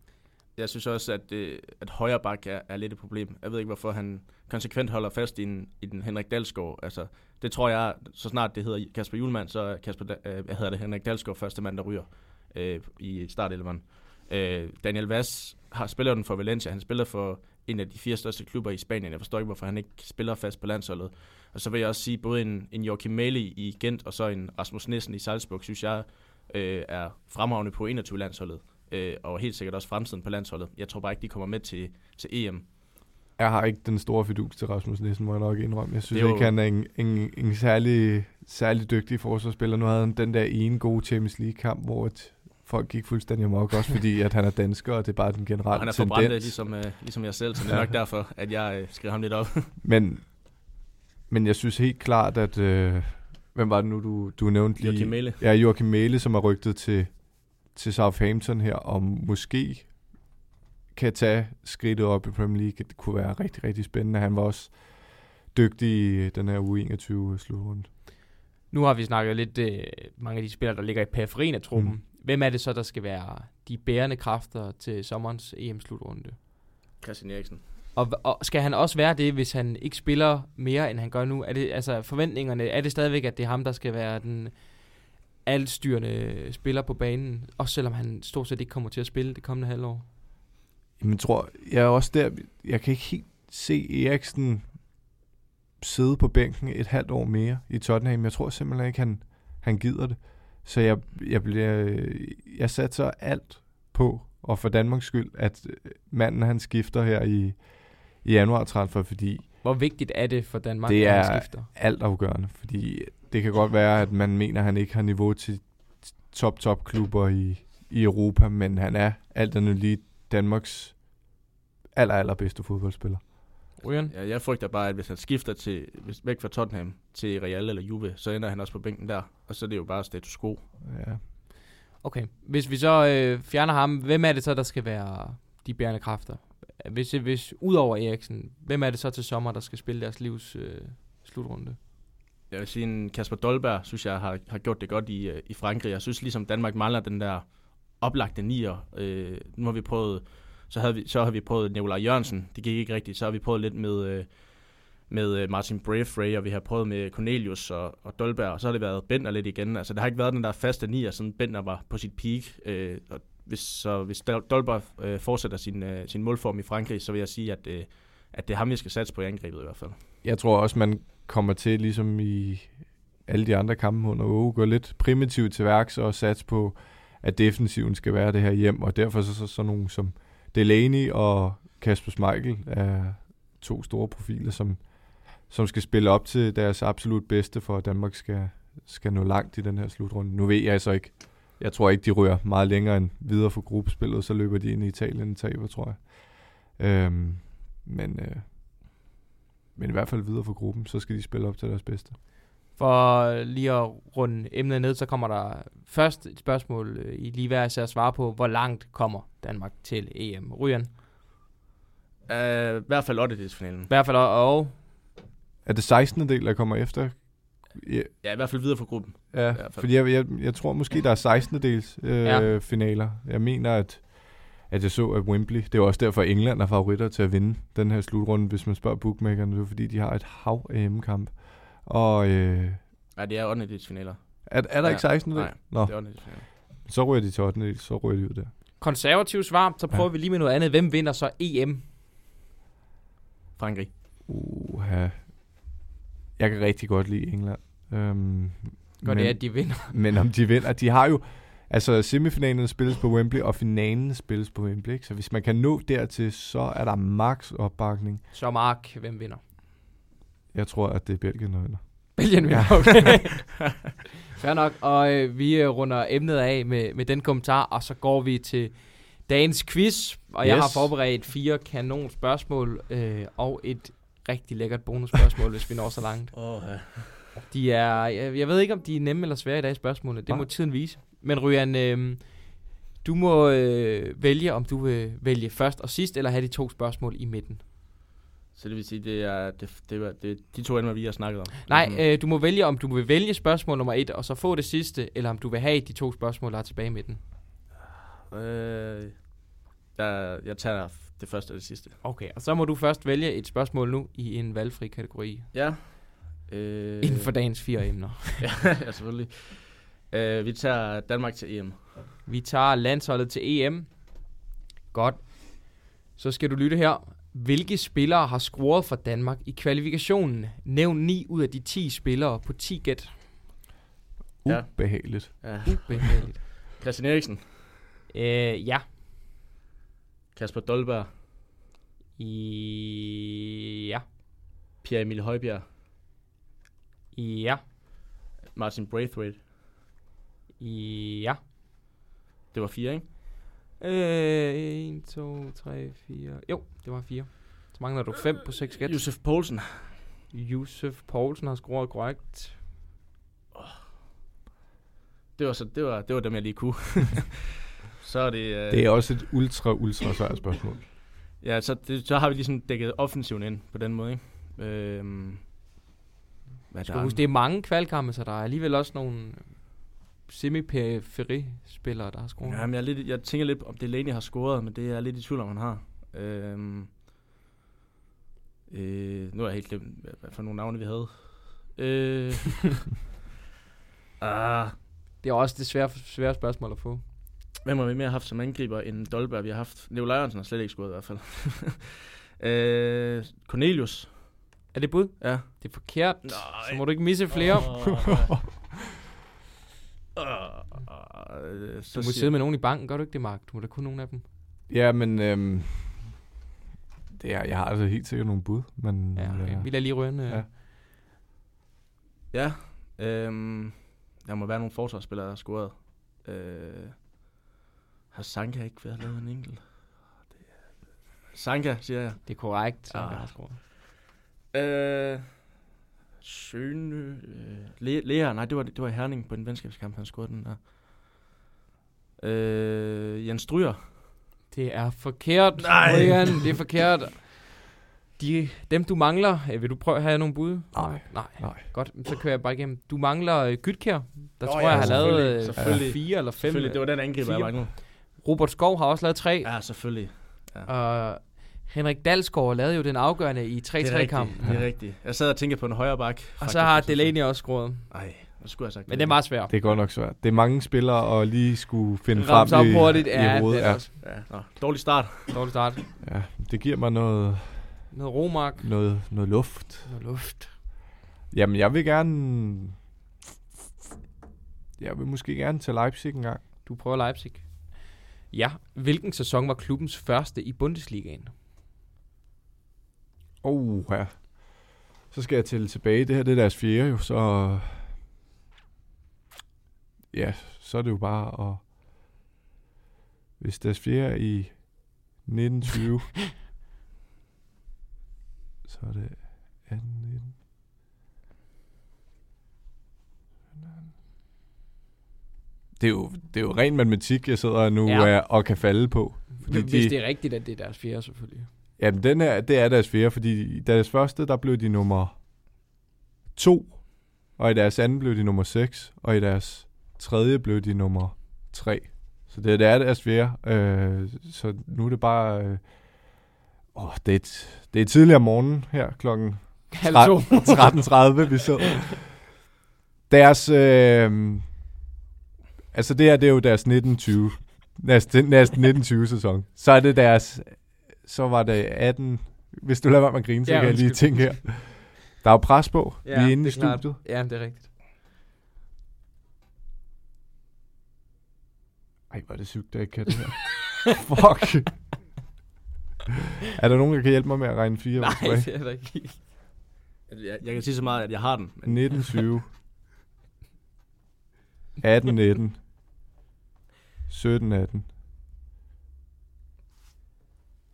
Jeg synes også, at, øh, at højre bak er, er lidt et problem. Jeg ved ikke, hvorfor han konsekvent holder fast i, en, i den Henrik Dalsgaard. Altså, det tror jeg, så snart det hedder Kasper Julemand, så er Kasper, øh, hvad hedder det, Henrik Dalsgaard første mand, der ryger øh, i startelveren. Øh, Daniel Vaz har spiller den for Valencia. Han spiller for en af de fire største klubber i Spanien. Jeg forstår ikke, hvorfor han ikke spiller fast på landsholdet. Og så vil jeg også sige, både en, en Joachim Mæle i Gent og så en Rasmus Nissen i Salzburg, synes jeg øh, er fremragende på 21-landsholdet. Øh, og helt sikkert også fremtiden på landsholdet. Jeg tror bare ikke, de kommer med til, til EM. Jeg har ikke den store fidus til Rasmus Nissen, må jeg nok indrømme. Jeg synes jo... ikke, han er en, en, en særlig, særlig dygtig forsvarsspiller. Nu havde han den der ene gode Champions League-kamp, hvor et, folk gik fuldstændig amok, også fordi at han er dansker, og det er bare den generelle og han er forbrændt, ligesom, uh, ligesom jeg selv, så det er nok derfor, at jeg uh, skriver ham lidt op. men, men jeg synes helt klart, at... Uh, hvem var det nu, du, du nævnte lige? Joachim Mæle. Ja, Joachim Mæle, som er rygtet til, til Southampton her, og måske kan tage skridtet op i Premier League. Det kunne være rigtig, rigtig spændende. Han var også dygtig i den her U21-slutrunde. Nu har vi snakket lidt øh, mange af de spillere, der ligger i periferien af truppen. Mm. Hvem er det så, der skal være de bærende kræfter til sommerens EM-slutrunde? Christian Eriksen. Og, og skal han også være det, hvis han ikke spiller mere, end han gør nu? Er det, altså forventningerne, er det stadigvæk, at det er ham, der skal være den altstyrende spiller på banen, også selvom han stort set ikke kommer til at spille det kommende halvår? Jamen, tror jeg er også der, jeg kan ikke helt se Eriksen sidde på bænken et halvt år mere i Tottenham. Jeg tror simpelthen ikke, han, han gider det. Så jeg, jeg, bliver, jeg satser alt på, og for Danmarks skyld, at manden han skifter her i, i januar transfer, fordi... Hvor vigtigt er det for Danmark, det at han skifter? Det er alt afgørende, fordi det kan godt være, at man mener, at han ikke har niveau til top-top klubber i, i Europa, men han er alt andet lige Danmarks aller, allerbedste fodboldspiller. Ryan? Ja, jeg frygter bare, at hvis han skifter til, hvis, væk fra Tottenham til Real eller Juve, så ender han også på bænken der, og så er det jo bare status quo. Ja. Okay, hvis vi så øh, fjerner ham, hvem er det så, der skal være de bærende kræfter? Hvis, hvis udover Eriksen, hvem er det så til sommer, der skal spille deres livs øh, slutrunde? Jeg vil sige, en Kasper Dolberg, synes jeg, har, har gjort det godt i, øh, i Frankrig. Jeg synes ligesom, Danmark mangler den der oplagte nier. Øh, nu har vi prøvet så, havde vi, så har vi prøvet Nikolaj Jørgensen. Det gik ikke rigtigt. Så har vi prøvet lidt med, øh, med øh, Martin Braithwaite, og vi har prøvet med Cornelius og, og Dolberg, og så har det været Bender lidt igen. Altså, der har ikke været den der faste nier, sådan Bender var på sit peak. Øh, og hvis, så hvis Dolberg øh, fortsætter sin, øh, sin målform i Frankrig, så vil jeg sige, at, øh, at det er ham, vi skal satse på i angrebet i hvert fald. Jeg tror også, man kommer til, ligesom i alle de andre kampe under Åge, gå lidt primitivt til værks og satse på, at defensiven skal være det her hjem, og derfor så, så, så nogen som Delaney og Kasper Schmeichel er to store profiler, som, som skal spille op til deres absolut bedste, for at Danmark skal, skal nå langt i den her slutrunde. Nu ved jeg altså ikke. Jeg tror ikke, de rører meget længere end videre for gruppespillet, så løber de ind i Italien og taber, tror jeg. Øhm, men, øh, men i hvert fald videre for gruppen, så skal de spille op til deres bedste. For lige at runde emnet ned, så kommer der først et spørgsmål, øh, I lige værd at svare på, hvor langt kommer Danmark til EM? Ryan? Uh, I hvert fald 8. finalen. I hvert fald og... Er det 16. del, der kommer efter? Ja, ja i hvert fald videre for gruppen. Ja, fordi jeg, jeg, jeg tror måske, der er 16. dels øh, ja. finaler. Jeg mener, at, at jeg så, at Wembley, det er også derfor, at England er favoritter til at vinde den her slutrunde, hvis man spørger bookmakerne. Det er fordi, de har et hav af hjemmekamp. Og, øh, ja, det er 8. finaler. Er, er der ja, ikke 16. Nej, Nå. det er 8. finaler. Så ryger de til 8. så ryger de ud der. Konservativ svar, så prøver ja. vi lige med noget andet. Hvem vinder så EM? Frankrig. Uha. Jeg kan rigtig godt lide England. Øhm, Godt det, at de vinder. men om de vinder, de har jo... Altså, semifinalen spilles på Wembley, og finalen spilles på Wembley. Ikke? Så hvis man kan nå dertil, så er der max opbakning. Så Mark, hvem vinder? Jeg tror, at det er Belgien, der vinder. Belgien vinder, okay. Fair nok, og øh, vi øh, runder emnet af med, med den kommentar, og så går vi til dagens quiz. Og yes. jeg har forberedt fire kanon spørgsmål øh, og et rigtig lækkert bonusspørgsmål, hvis vi når så langt. Oh, ja. De er, jeg, jeg ved ikke, om de er nemme eller svære i dag, spørgsmålene. Det Nej. må tiden vise. Men Ryan, øh, du må øh, vælge, om du vil vælge først og sidst, eller have de to spørgsmål i midten. Så det vil sige, det er, det, det, det, de to emner, vi har snakket om. Nej, Mhm. øh, du må vælge, om du vil vælge spørgsmål nummer et, og så få det sidste, eller om du vil have de to spørgsmål, der er tilbage i midten. Øh, jeg, jeg tager det første og det sidste. Okay, og så må du først vælge et spørgsmål nu i en valgfri kategori, Ja. Øh, inden for dagens fire emner. ja, selvfølgelig. Øh, vi tager Danmark til EM. Vi tager landsholdet til EM. Godt. Så skal du lytte her. Hvilke spillere har scoret for Danmark i kvalifikationen? Nævn 9 ud af de 10 spillere på 10 gæt. Ja. Ubehageligt. Ja. Ubehageligt. Christian Eriksen. øh, ja. Kasper Dolberg. I... Ja. Pierre Emil Højbjerg. Ja. Martin Braithwaite. Ja. Det var fire, ikke? Øh, 1, 2, 3, 4. Jo, det var 4. Så mangler du 5 på 6 gæt. Josef Poulsen. Josef Poulsen har scoret korrekt. Det var, så, det var, det var dem, jeg lige kunne. så er det... Øh, Det er også et ultra, ultra svært spørgsmål. Ja, så, det, så har vi ligesom dækket offensiven ind på den måde, ikke? Øhm, hvad skal huske, det er mange kvalkampe, så der er alligevel også nogle semi-periferi-spillere, der har scoret. Jamen, jeg, er lidt, jeg tænker lidt, om Delaney har scoret, men det er jeg lidt i tvivl om, han har. Øhm, øh, nu har jeg helt glemt, hvad, for nogle navne vi havde. Øh, ah, Det er også det svære, svære spørgsmål at få. hvem har vi mere haft som angriber end Dolberg, vi har haft? Leo Jørgensen har slet ikke scoret i hvert fald. øh, Cornelius. Er det bud? Ja. Det er forkert. Nej. Så må du ikke misse flere. Øh, så Du må sidde med nogen i banken, gør du ikke det, Mark? Du må da kun nogen af dem. Ja, men øhm, det er, jeg har altså helt sikkert nogle bud. Men, Ja, okay. øh, Vi lader lige røde. Ja. Ja, øhm, der må være nogle forsvarsspillere, der har scoret. Øh, har Sanka ikke været lavet en enkelt? Det er- Sanka, siger jeg. Det er korrekt, Ah. ah. har scoret. Øh, Søne... Øh, Le- Lea, nej, det var, det var Herning på en venskabskamp, han scorede den der. Øh, Jens Stryger. Det er forkert, Nej. Brian. Det er forkert. De, dem, du mangler, øh, vil du prøve at have nogle bud? Nej. Nej. Nej. Godt, så kører jeg bare igennem. Du mangler øh, Gytkær. Der Nå tror ja, jeg, har lavet øh, selvfølgelig. fire eller fem. Selvfølgelig, det var den angriber, jeg manglede. Robert Skov har også lavet tre. Ja, selvfølgelig. Og Henrik Dalsgaard lavede jo den afgørende i Det er rigtigt, 3-3-kampen. det er rigtigt. Jeg sad og tænkte på en højre bak. Og så har Delaney også scoret. Nej, hvad skulle jeg sagt? Men det er meget svært. Det er godt nok svært. Det er mange spillere at lige skulle finde Ramse frem op i, hurtigt. i Ja, hovedet. det er også Ja, nå, dårlig start. dårlig start. Ja, det giver mig noget, Noget romark. noget, noget luft. Noget luft. Jamen, jeg vil gerne... Jeg vil måske gerne til Leipzig en gang. Du prøver Leipzig. Ja, hvilken sæson var klubbens første i Bundesligaen? Oh, ja. Så skal jeg tælle tilbage. Det her det er deres fjerde jo, så... Ja, så er det jo bare at... Hvis deres fjerde er i 1920, så er det 18, 19. Det er, jo, det er jo ren matematik, jeg sidder nu Ja. ja. og kan falde på. Fordi Hvis de- det er rigtigt, at det er deres fjerde, selvfølgelig. Jamen, den her, det er deres fjerde, fordi i deres første, der blev de nummer to, og i deres anden blev de nummer 6, og i deres tredje blev de nummer 3. Så det, det er deres fjerde. Øh, så nu er det bare... Øh, åh, det, er et, det er tidligere om morgenen her, klokken Halv to. 13.30, vi sidder. Deres... Øh, altså, det her, det er jo deres 1920. Næste, næste 1920 sæson. Så er det deres... Så var det 18... Hvis du lader være med at grine, så Ja, kan jeg lige tænke her. Der er jo pres på. Ja, vi er inde i er klart. studiet. Ja, det er rigtigt. Ej, hvor er det sygt, at jeg ikke kan det her. Fuck. er der nogen, der kan hjælpe mig med at regne fire Nej, det er der ikke. Jeg, jeg kan sige så meget, at jeg har den. Men 1920. 18, 19. 17, 18.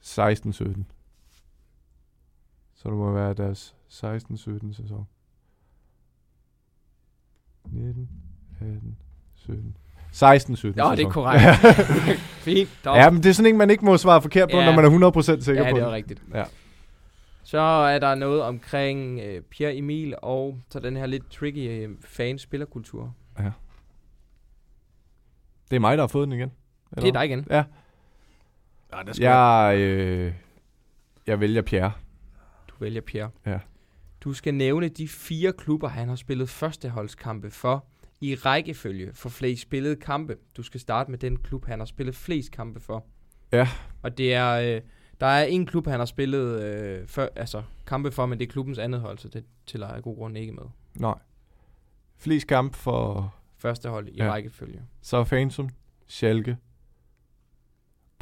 16, 17. Så det må være deres 16, 17 sæson. 19, 18, 17. 16, 17 Ja, det er korrekt. Fint. Der ja, men det er sådan en, man ikke må svare forkert på, Ja. når man er 100% sikker ja, på det er det. rigtigt. Ja. Så er der noget omkring øh, Pierre Emil og så den her lidt tricky øh, fan-spillerkultur. Det er mig, der har fået den igen. Det er dig igen. Ja. Ja, der skal jeg... Øh, jeg vælger Pierre. Du vælger Pierre. Ja. Du skal nævne de fire klubber, han har spillet førsteholdskampe for i rækkefølge for flest spillede kampe. Du skal starte med den klub, han har spillet flest kampe for. Ja. Og det er, øh, der er en klub, han har spillet øh, før, altså, kampe for, men det er klubbens andet hold, så det tæller jeg god grund ikke med. Nej. Flest kamp for Første hold i ja. rækkefølge. Southampton, Schalke,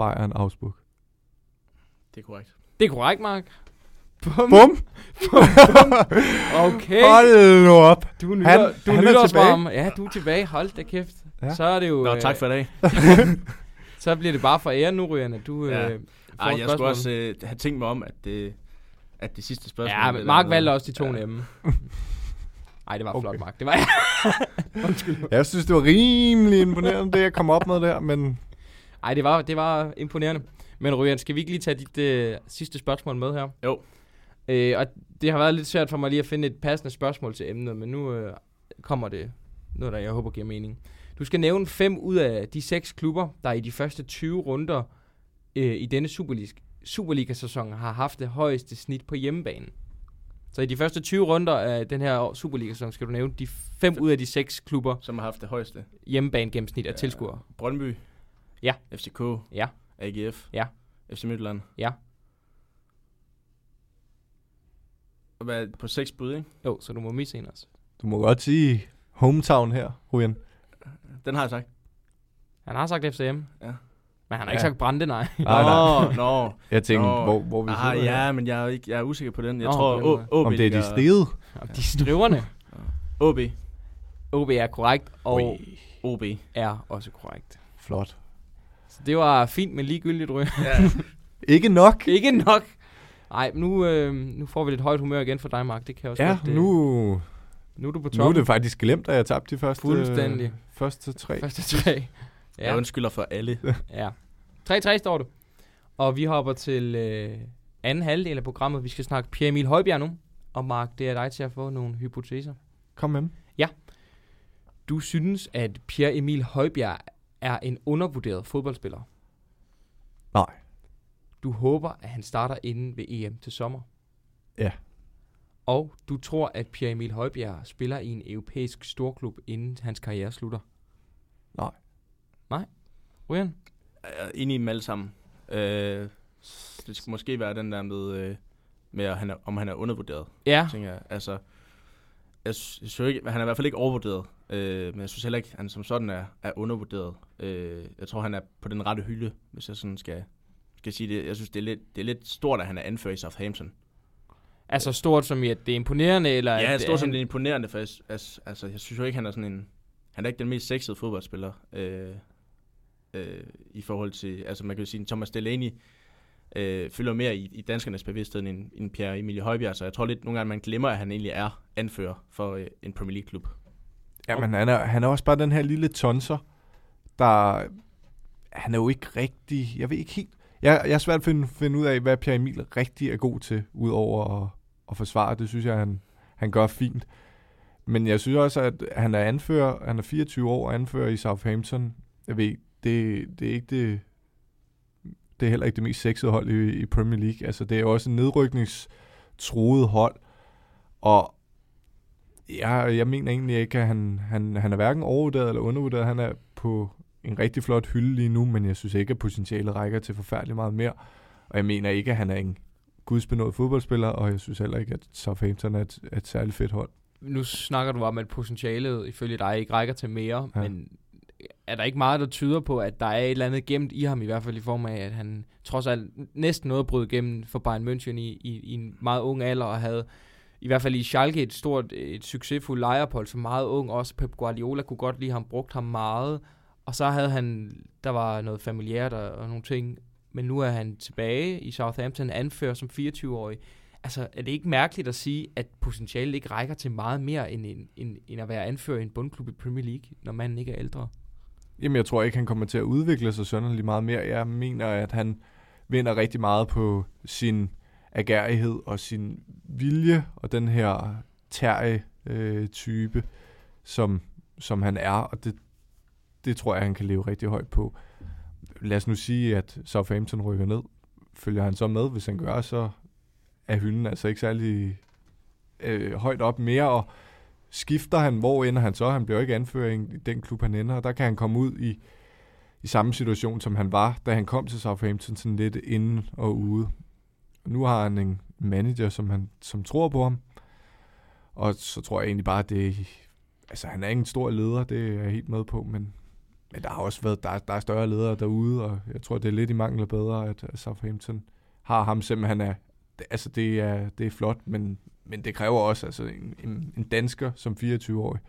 Bayern, Augsburg. Det er korrekt. Det er korrekt, Mark. Bum. Bum! Okay. Hold nu op! Du nyder, Han- du han er nyder os tilbage. varm. Ja, du er tilbage. Hold da kæft. Ja. Så er det jo... Nå, øh, tak for i dag. Så bliver det bare for ære nu, Ryan, at du Ja. øh, får Ej, jeg spørgsmål. skulle også øh, have tænkt mig om, at det, at det sidste spørgsmål... Ja, men Mark valgte også de to Ja. nemme. Ej, det var Okay. flot, Mark. Det var jeg. Undskyld. Jeg synes, det var rimelig imponerende, det jeg kom op med der, men Ej, det var, det var imponerende. Men Ryan, skal vi ikke lige tage dit øh, sidste spørgsmål med her? Jo. Øh, og det har været lidt svært for mig lige at finde et passende spørgsmål til emnet, men nu øh, kommer det noget, der jeg håber giver mening. Du skal nævne fem ud af de seks klubber, der i de første 20 runder øh, i denne Superliga, Superliga-sæson har haft det højeste snit på hjemmebane. Så i de første 20 runder af den her Superliga-sæson skal du nævne de fem ud af de seks klubber Som har haft det højeste. hjemmebane gennemsnit af Ja. tilskuere. Brøndby. Ja. FCK. Ja. AGF. Ja. FC Midtjylland. Ja. Og hvad, på seks bud, ikke? Jo, så du må misse en også. du må godt sige hometown her, Rujen. Den har jeg sagt. Han har sagt FCM. Ja. Men han har Ja. ikke sagt Brande, nej. Nej, nej. Nå, nå. Jeg tænkte, Nå. hvor, hvor vi Ah, her. ja, men jeg er, ikke, jeg er usikker på den. Jeg Nå, tror, måde. OB Om det er de stede. Om de striverne. OB. OB er korrekt, og Ui, OB. er også korrekt. Flot. Så det var fint, men ligegyldigt, Ryge. Ja. Ikke nok. Ikke nok. Nej, nu, øh, nu får vi lidt højt humør igen for dig, Mark. Det kan jeg også Ja, godt, øh, nu, nu er du på nu er toppen. det faktisk glemt, at jeg tabte de første, Fuldstændig. første tre. Første tre. Jeg Ja, undskylder for alle. ja. 3-3 står du. Og vi hopper til øh, anden halvdel af programmet. Vi skal snakke Pierre Emil Højbjerg nu. Og Mark, det er dig til at få nogle hypoteser. Kom med dem. Du synes, at Pierre Emil Højbjerg er en undervurderet fodboldspiller. Nej. Du håber, at han starter inden ved EM til sommer. Ja. Og du tror, at Pierre Emil Højbjerg spiller i en europæisk storklub, inden hans karriere slutter. Nej. Nej? Ryan? Jeg er enig i dem alle sammen. Øh, det skal måske være den der med, øh, med at han er, om han er undervurderet, Ja. tænker jeg. Altså, jeg, sy- jeg synes ikke, han er i hvert fald ikke overvurderet, øh, men jeg synes heller ikke, at han som sådan er, er undervurderet. Øh, jeg tror, han er på den rette hylde, hvis jeg sådan skal, skal sige det. Jeg synes, det er, lidt, det er lidt stort, at han er anført i Southampton. Altså stort som i, at det er imponerende, eller... Ja, at, stort som han- det er imponerende, for jeg, altså, altså, jeg synes jo ikke, han er sådan en... Han er ikke den mest sexede fodboldspiller øh, øh, i forhold til... Altså man kan jo sige, at Thomas Delaney øh, fylder mere i, i danskernes bevidsthed end, end Pierre Emilie Højbjerg, så jeg tror lidt nogle gange, man glemmer, at han egentlig er anfører for øh, en Premier League-klub. Ja, men han er, han er også bare den her lille tonser, der... Han er jo ikke rigtig... Jeg ved ikke helt... Jeg, jeg er svært at finde, finde ud af, hvad Pierre Emil rigtig er god til, udover at, at forsvare. Det synes jeg, han, han gør fint. Men jeg synes også, at han er anfører, han er 24 år og anfører i Southampton. Jeg ved, det, det er ikke det, det er heller ikke det mest sexede hold i, i Premier League. Altså, det er jo også en nedrykningstroet hold. Og jeg, jeg mener egentlig ikke, at han, han, han er hverken overvurderet eller undervurderet. Han er på en rigtig flot hylde lige nu, men jeg synes ikke, at potentialet rækker til forfærdeligt meget mere. Og jeg mener ikke, at han er en gudsbenået fodboldspiller, og jeg synes heller ikke, at Southampton er et, et særligt fedt hold. Nu snakker du om, at potentialet ifølge dig ikke rækker til mere, ja. men er der ikke meget, der tyder på, at der er et eller andet gemt i ham, i hvert fald i form af, at han trods alt næsten noget brød igennem for Bayern München i, i, i en meget ung alder, og havde i hvert fald i Schalke et stort, et succesfuldt lejerpold, som meget ung. Også Pep Guardiola kunne godt lide ham, brugt ham meget. Og så havde han, der var noget familiært og, og nogle ting, men nu er han tilbage i Southampton, anfører som 24-årig. Altså, er det ikke mærkeligt at sige, at potentialet ikke rækker til meget mere, end, end, end, end at være anfører i en bundklub i Premier League, når manden ikke er ældre? Jamen, jeg tror ikke, han kommer til at udvikle sig sønderlig meget mere. Jeg mener, at han vinder rigtig meget på sin agerighed og sin vilje og den her terje øh, type, som, som han er, og det, det tror jeg, han kan leve rigtig højt på. Lad os nu sige, at Southampton rykker ned. Følger han så med? Hvis han gør, så er hylden altså ikke særlig øh, højt op mere, og skifter han, hvor ender han så? Han bliver jo ikke anfører i den klub, han ender, og der kan han komme ud i, i samme situation, som han var, da han kom til Southampton, sådan lidt inden og ude. Nu har han en manager, som, han, som tror på ham, og så tror jeg egentlig bare, at det altså han er ikke en stor leder, det er jeg helt med på, men, men der har også været, der, der er større ledere derude, og jeg tror, det er lidt i mangel af bedre, at Southampton har ham, selvom han er, altså det er, det er flot, men, men det kræver også altså en, en, en dansker som 24-årig,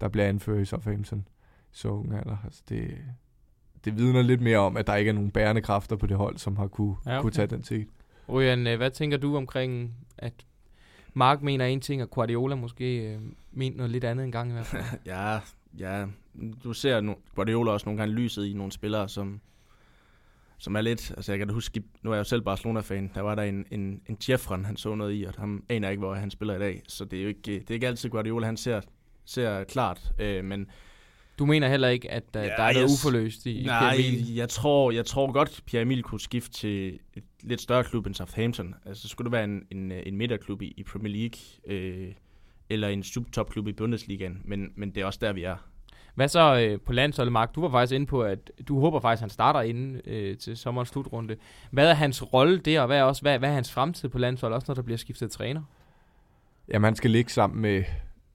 der bliver anført i Southampton. Så ung alder, altså det, det vidner lidt mere om, at der ikke er nogen bærende kræfter på det hold, som har kunne, ja, okay. kunne tage den til. Ryan, øh, hvad tænker du omkring, at Mark mener en ting, og Guardiola måske øh, mener noget lidt andet en gang i hvert fald? ja, ja. Du ser no, Guardiola også nogle gange lyset i nogle spillere, som, som er lidt, altså jeg kan da huske, nu er jeg jo selv Barcelona-fan, der var der en, en, en Jeffren, han så noget i, og han aner ikke, hvor han spiller i dag, så det er jo ikke, det er ikke altid Guardiola, han ser, ser klart, øh, men du mener heller ikke, at uh, ja, der er noget uforløst i, nej, Pierre jeg tror, jeg tror godt, Pierre Emil kunne skifte til et lidt større klub end Southampton. Altså, skulle det være en, en, en midterklub i, i Premier League, øh, eller en subtopklub i Bundesligaen, men, men det er også der, vi er. Hvad så øh, på landsholdet, Mark? Du var faktisk inde på, at du håber faktisk, at han starter inden øh, til sommerens slutrunde. Hvad er hans rolle der, og hvad er, også, hvad, hvad er hans fremtid på landsholdet, også når der bliver skiftet træner? Jamen, han skal ligge sammen med...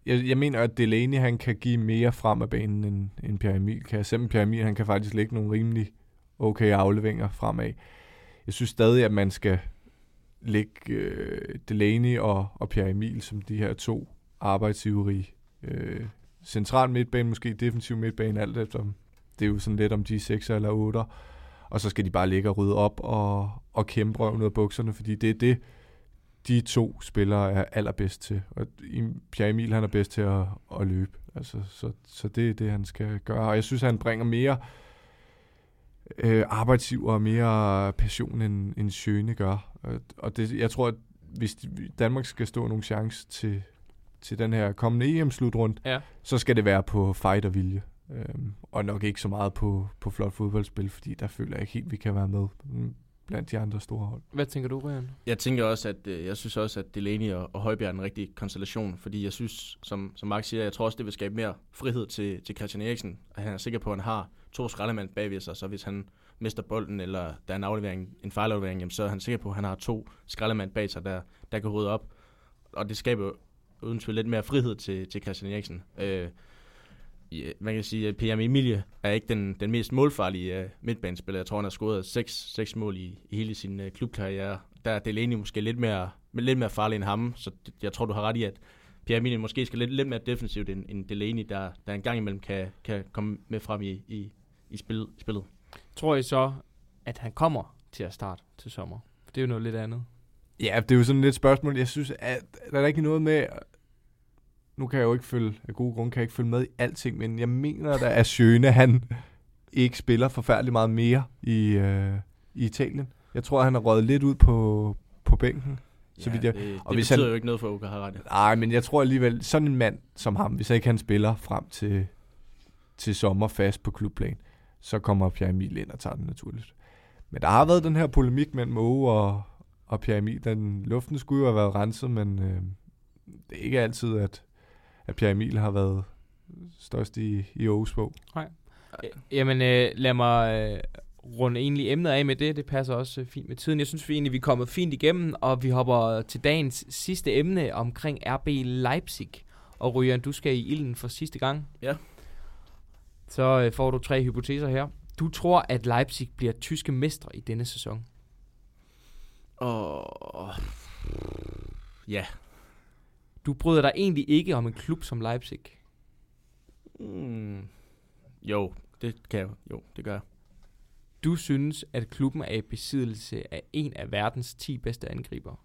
Jeg, jeg mener, at Delaney han kan give mere frem af banen, end, end Pierre Emil kan. Selvom Pierre Emil han kan faktisk lægge nogle rimelig okay afleveringer fremad. Jeg synes stadig, at man skal lægge øh, Delaney og, og Pierre Emil som de her to arbejdsivrige øh, central midtbane, måske defensiv midtbane, alt efter. Det er jo sådan lidt om de 6 eller 8. Og så skal de bare ligge og rydde op og, og kæmpe røven ud af bukserne, fordi det er det, de to spillere er allerbedst til. Og Pierre Emil, han er bedst til at, at løbe. Altså, så, så det er det, han skal gøre. Og jeg synes, han bringer mere øh, arbejdsiv og mere passion, end, end Sjøne gør. Og, og det, jeg tror, at hvis Danmark skal stå nogen chance til, til den her kommende EM-slutrund, ja. så skal det være på fight og vilje. Øhm, og nok ikke så meget på, på flot fodboldspil, fordi der føler jeg ikke helt, vi kan være med blandt de andre store hold. Hvad tænker du, Brian? Jeg tænker også, at øh, jeg synes også, at Delaney og, og Højbjerg er en rigtig konstellation, fordi jeg synes, som, som Mark siger, jeg tror også, det vil skabe mere frihed til, til Christian Eriksen, at han er sikker på, at han har to skraldemand bagved sig, så hvis han mister bolden, eller der er en aflevering, en fejlaflevering, jamen, så er han sikker på, at han har to skraldemand bag sig, der, der kan rydde op. Og det skaber uden tvivl lidt mere frihed til, til Christian Eriksen. Øh, man kan sige, at PM Emilie er ikke den, den mest målfarlige uh, midtbanespiller. Jeg tror, han har scoret 6, 6 mål i, i hele sin uh, klubkarriere. Der er Delaney måske lidt mere, lidt mere farlig end ham, så jeg tror, du har ret i, at Pierre Emilie måske skal lidt, lidt mere defensivt end, end Delaney, der, der en gang imellem kan, kan komme med frem i, i, i spillet, spillet. Tror I så, at han kommer til at starte til sommer? For det er jo noget lidt andet. Ja, det er jo sådan lidt spørgsmål. Jeg synes, at der er ikke noget med nu kan jeg jo ikke følge, af gode grunde kan jeg ikke følge med i alting, men jeg mener da, at Sjøne, han ikke spiller forfærdeligt meget mere i, øh, i Italien. Jeg tror, han har røget lidt ud på, på bænken. Så ja, vidt jeg, det, og det hvis betyder han, jo ikke noget for Uka Harald. Nej, men jeg tror alligevel, sådan en mand som ham, hvis ikke han spiller frem til, til sommer fast på klubplan, så kommer Pierre Emil ind og tager den naturligt. Men der har været den her polemik mellem Moe og, og Pierre Emil. Den, luften skulle jo have været renset, men øh, det er ikke altid, at, at Pierre Emil har været størst i, i Aarhus bog. Nej. Jamen, øh, lad mig øh, runde egentlig emnet af med det. Det passer også øh, fint med tiden. Jeg synes vi egentlig, vi er kommet fint igennem, og vi hopper til dagens sidste emne omkring RB Leipzig. Og Ryan, du skal i ilden for sidste gang. Ja. Så øh, får du tre hypoteser her. Du tror, at Leipzig bliver tyske mestre i denne sæson? Og... Ja, Du bryder dig egentlig ikke om en klub som Leipzig. Mm. Jo, det kan jeg. Jo, det gør jeg. Du synes, at klubben er i besiddelse af en af verdens 10 bedste angriber.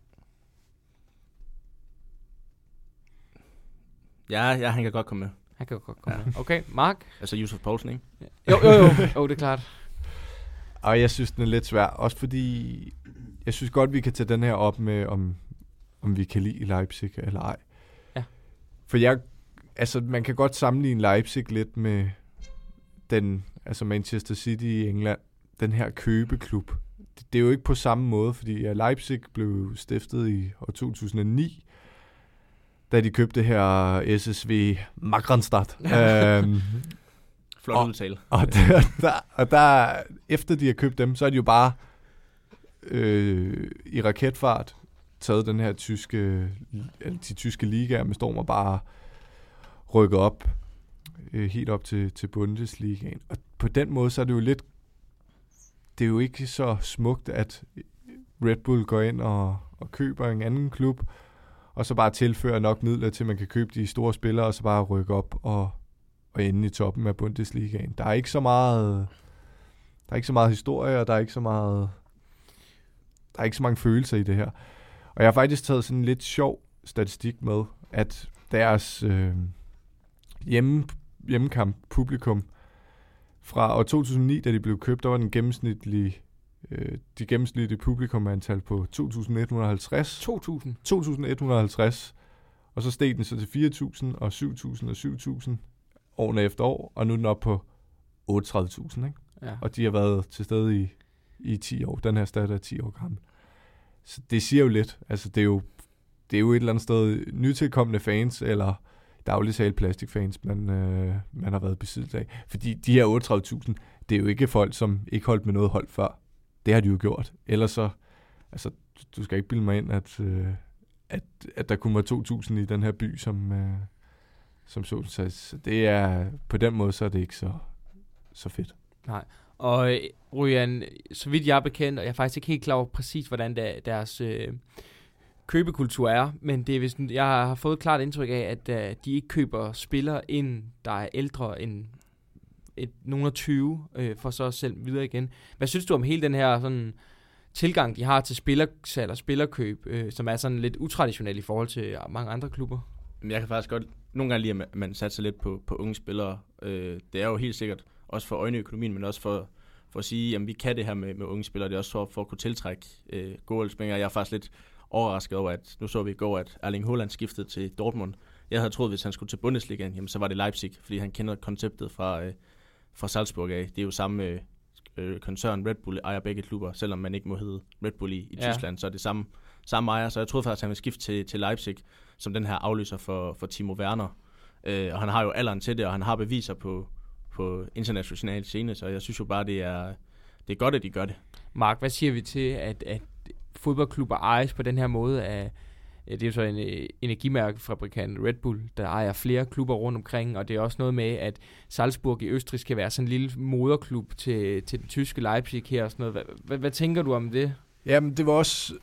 Ja, ja, han kan godt komme med. Han kan jo godt komme Ja. ja. med. Okay, Mark? Altså Yusuf Poulsen, ikke? Jo, jo, jo. jo, det er klart. Og jeg synes, den er lidt svær. Også fordi, jeg synes godt, vi kan tage den her op med, om, om vi kan lide Leipzig eller ej. For jeg, altså man kan godt sammenligne Leipzig lidt med den, altså Manchester City i England. Den her købeklub. Det, det er jo ikke på samme måde, fordi ja, Leipzig blev stiftet i år 2009, da de købte her SSV Magranstadt. øhm, Flot Og- udtale. og der, der, og der, efter de har købt dem, så er de jo bare øh, i raketfart taget den her tyske, de tyske ligaer med storm og bare rykket op, øh, helt op til, til Bundesligaen. Og på den måde, så er det jo lidt, det er jo ikke så smukt, at Red Bull går ind og, og køber en anden klub, og så bare tilfører nok midler til, at man kan købe de store spillere, og så bare rykke op og, og ende i toppen af Bundesligaen. Der er ikke så meget der er ikke så meget historie, og der er ikke så meget der er ikke så mange følelser i det her. Og jeg har faktisk taget sådan en lidt sjov statistik med, at deres øh, hjemme, hjemmekamp publikum fra år 2009, da de blev købt, der var den gennemsnitlige øh, de gennemsnitlige publikumantal på 2.150. 2000. 2.150, og så steg den så til 4.000 og 7.000 og 7.000 årene efter år, og nu er den op på 38.000, ikke? Ja. Og de har været til stede i, i 10 år. Den her stat er 10 år gammel. Så det siger jo lidt. Altså, det er jo, det er jo et eller andet sted nytilkommende fans, eller dagligt talt plastikfans, man, øh, man har været besiddet af. Fordi de her 38.000, det er jo ikke folk, som ikke holdt med noget hold før. Det har de jo gjort. Ellers så, altså, du- skal ikke bilde mig ind, at, øh, at, at der kun var 2.000 i den her by, som, øh, som så. Så, det er, på den måde, så er det ikke så, så fedt. Nej, og øh, Ryan, så vidt jeg er bekendt, og jeg er faktisk ikke helt klar over præcis, hvordan der, deres øh, købekultur er, men det er vist, jeg har fået klart indtryk af, at øh, de ikke køber spillere ind, der er ældre end et, nogen af 20, øh, for så selv videre igen. Hvad synes du om hele den her sådan, tilgang, de har til spillersalg og spillerkøb, øh, som er sådan lidt utraditionel i forhold til mange andre klubber? Men jeg kan faktisk godt nogle gange lide, at man satser lidt på, på unge spillere. Øh, det er jo helt sikkert også for øjneøkonomien, men også for, for at sige, at vi kan det her med, med unge spillere. Det er også for, for at kunne tiltrække øh, gode spillere. Jeg er faktisk lidt overrasket over, at nu så vi i går, at Erling Haaland skiftede til Dortmund. Jeg havde troet, hvis han skulle til Bundesligaen, jamen, så var det Leipzig, fordi han kender konceptet fra, øh, fra Salzburg af. Det er jo samme øh, øh, koncern, Red Bull ejer begge klubber, selvom man ikke må hedde Red Bull i, i Ja. Tyskland, så er det samme, samme ejer. Så jeg troede faktisk, at han ville skifte til, til Leipzig, som den her afløser for, for Timo Werner. Øh, og han har jo alderen til det, og han har beviser på, på international scene, så jeg synes jo bare, det er, det er godt, at de gør det. Mark, hvad siger vi til, at, at fodboldklubber ejes på den her måde af, det er jo så en øh, energimærkefabrikant Red Bull, der ejer flere klubber rundt omkring, og det er også noget med, at Salzburg i Østrig skal være sådan en lille moderklub til, til den tyske Leipzig her og sådan noget. Hvad, hvad, hvad tænker du om det? Jamen, det var også,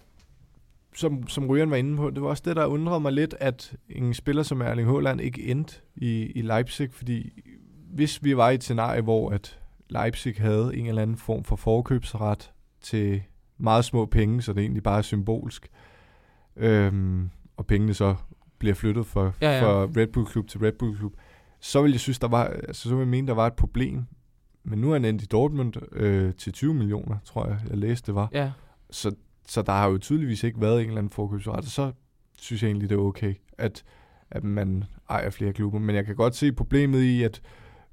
som, som Ryan var inde på, det var også det, der undrede mig lidt, at en spiller som Erling Haaland ikke endte i, i Leipzig, fordi hvis vi var i et scenarie, hvor at Leipzig havde en eller anden form for forkøbsret til meget små penge, så det egentlig bare er symbolsk, øhm, og pengene så bliver flyttet fra, Ja, ja. fra Red Bull Klub til Red Bull Klub, så ville jeg synes, der var, altså, så ville jeg mene, der var et problem. Men nu er han endt i Dortmund øh, til 20 millioner, tror jeg, jeg læste det var. Ja, Så, så der har jo tydeligvis ikke været en eller anden forkøbsret, og så synes jeg egentlig, det er okay, at, at man ejer flere klubber. Men jeg kan godt se problemet i, at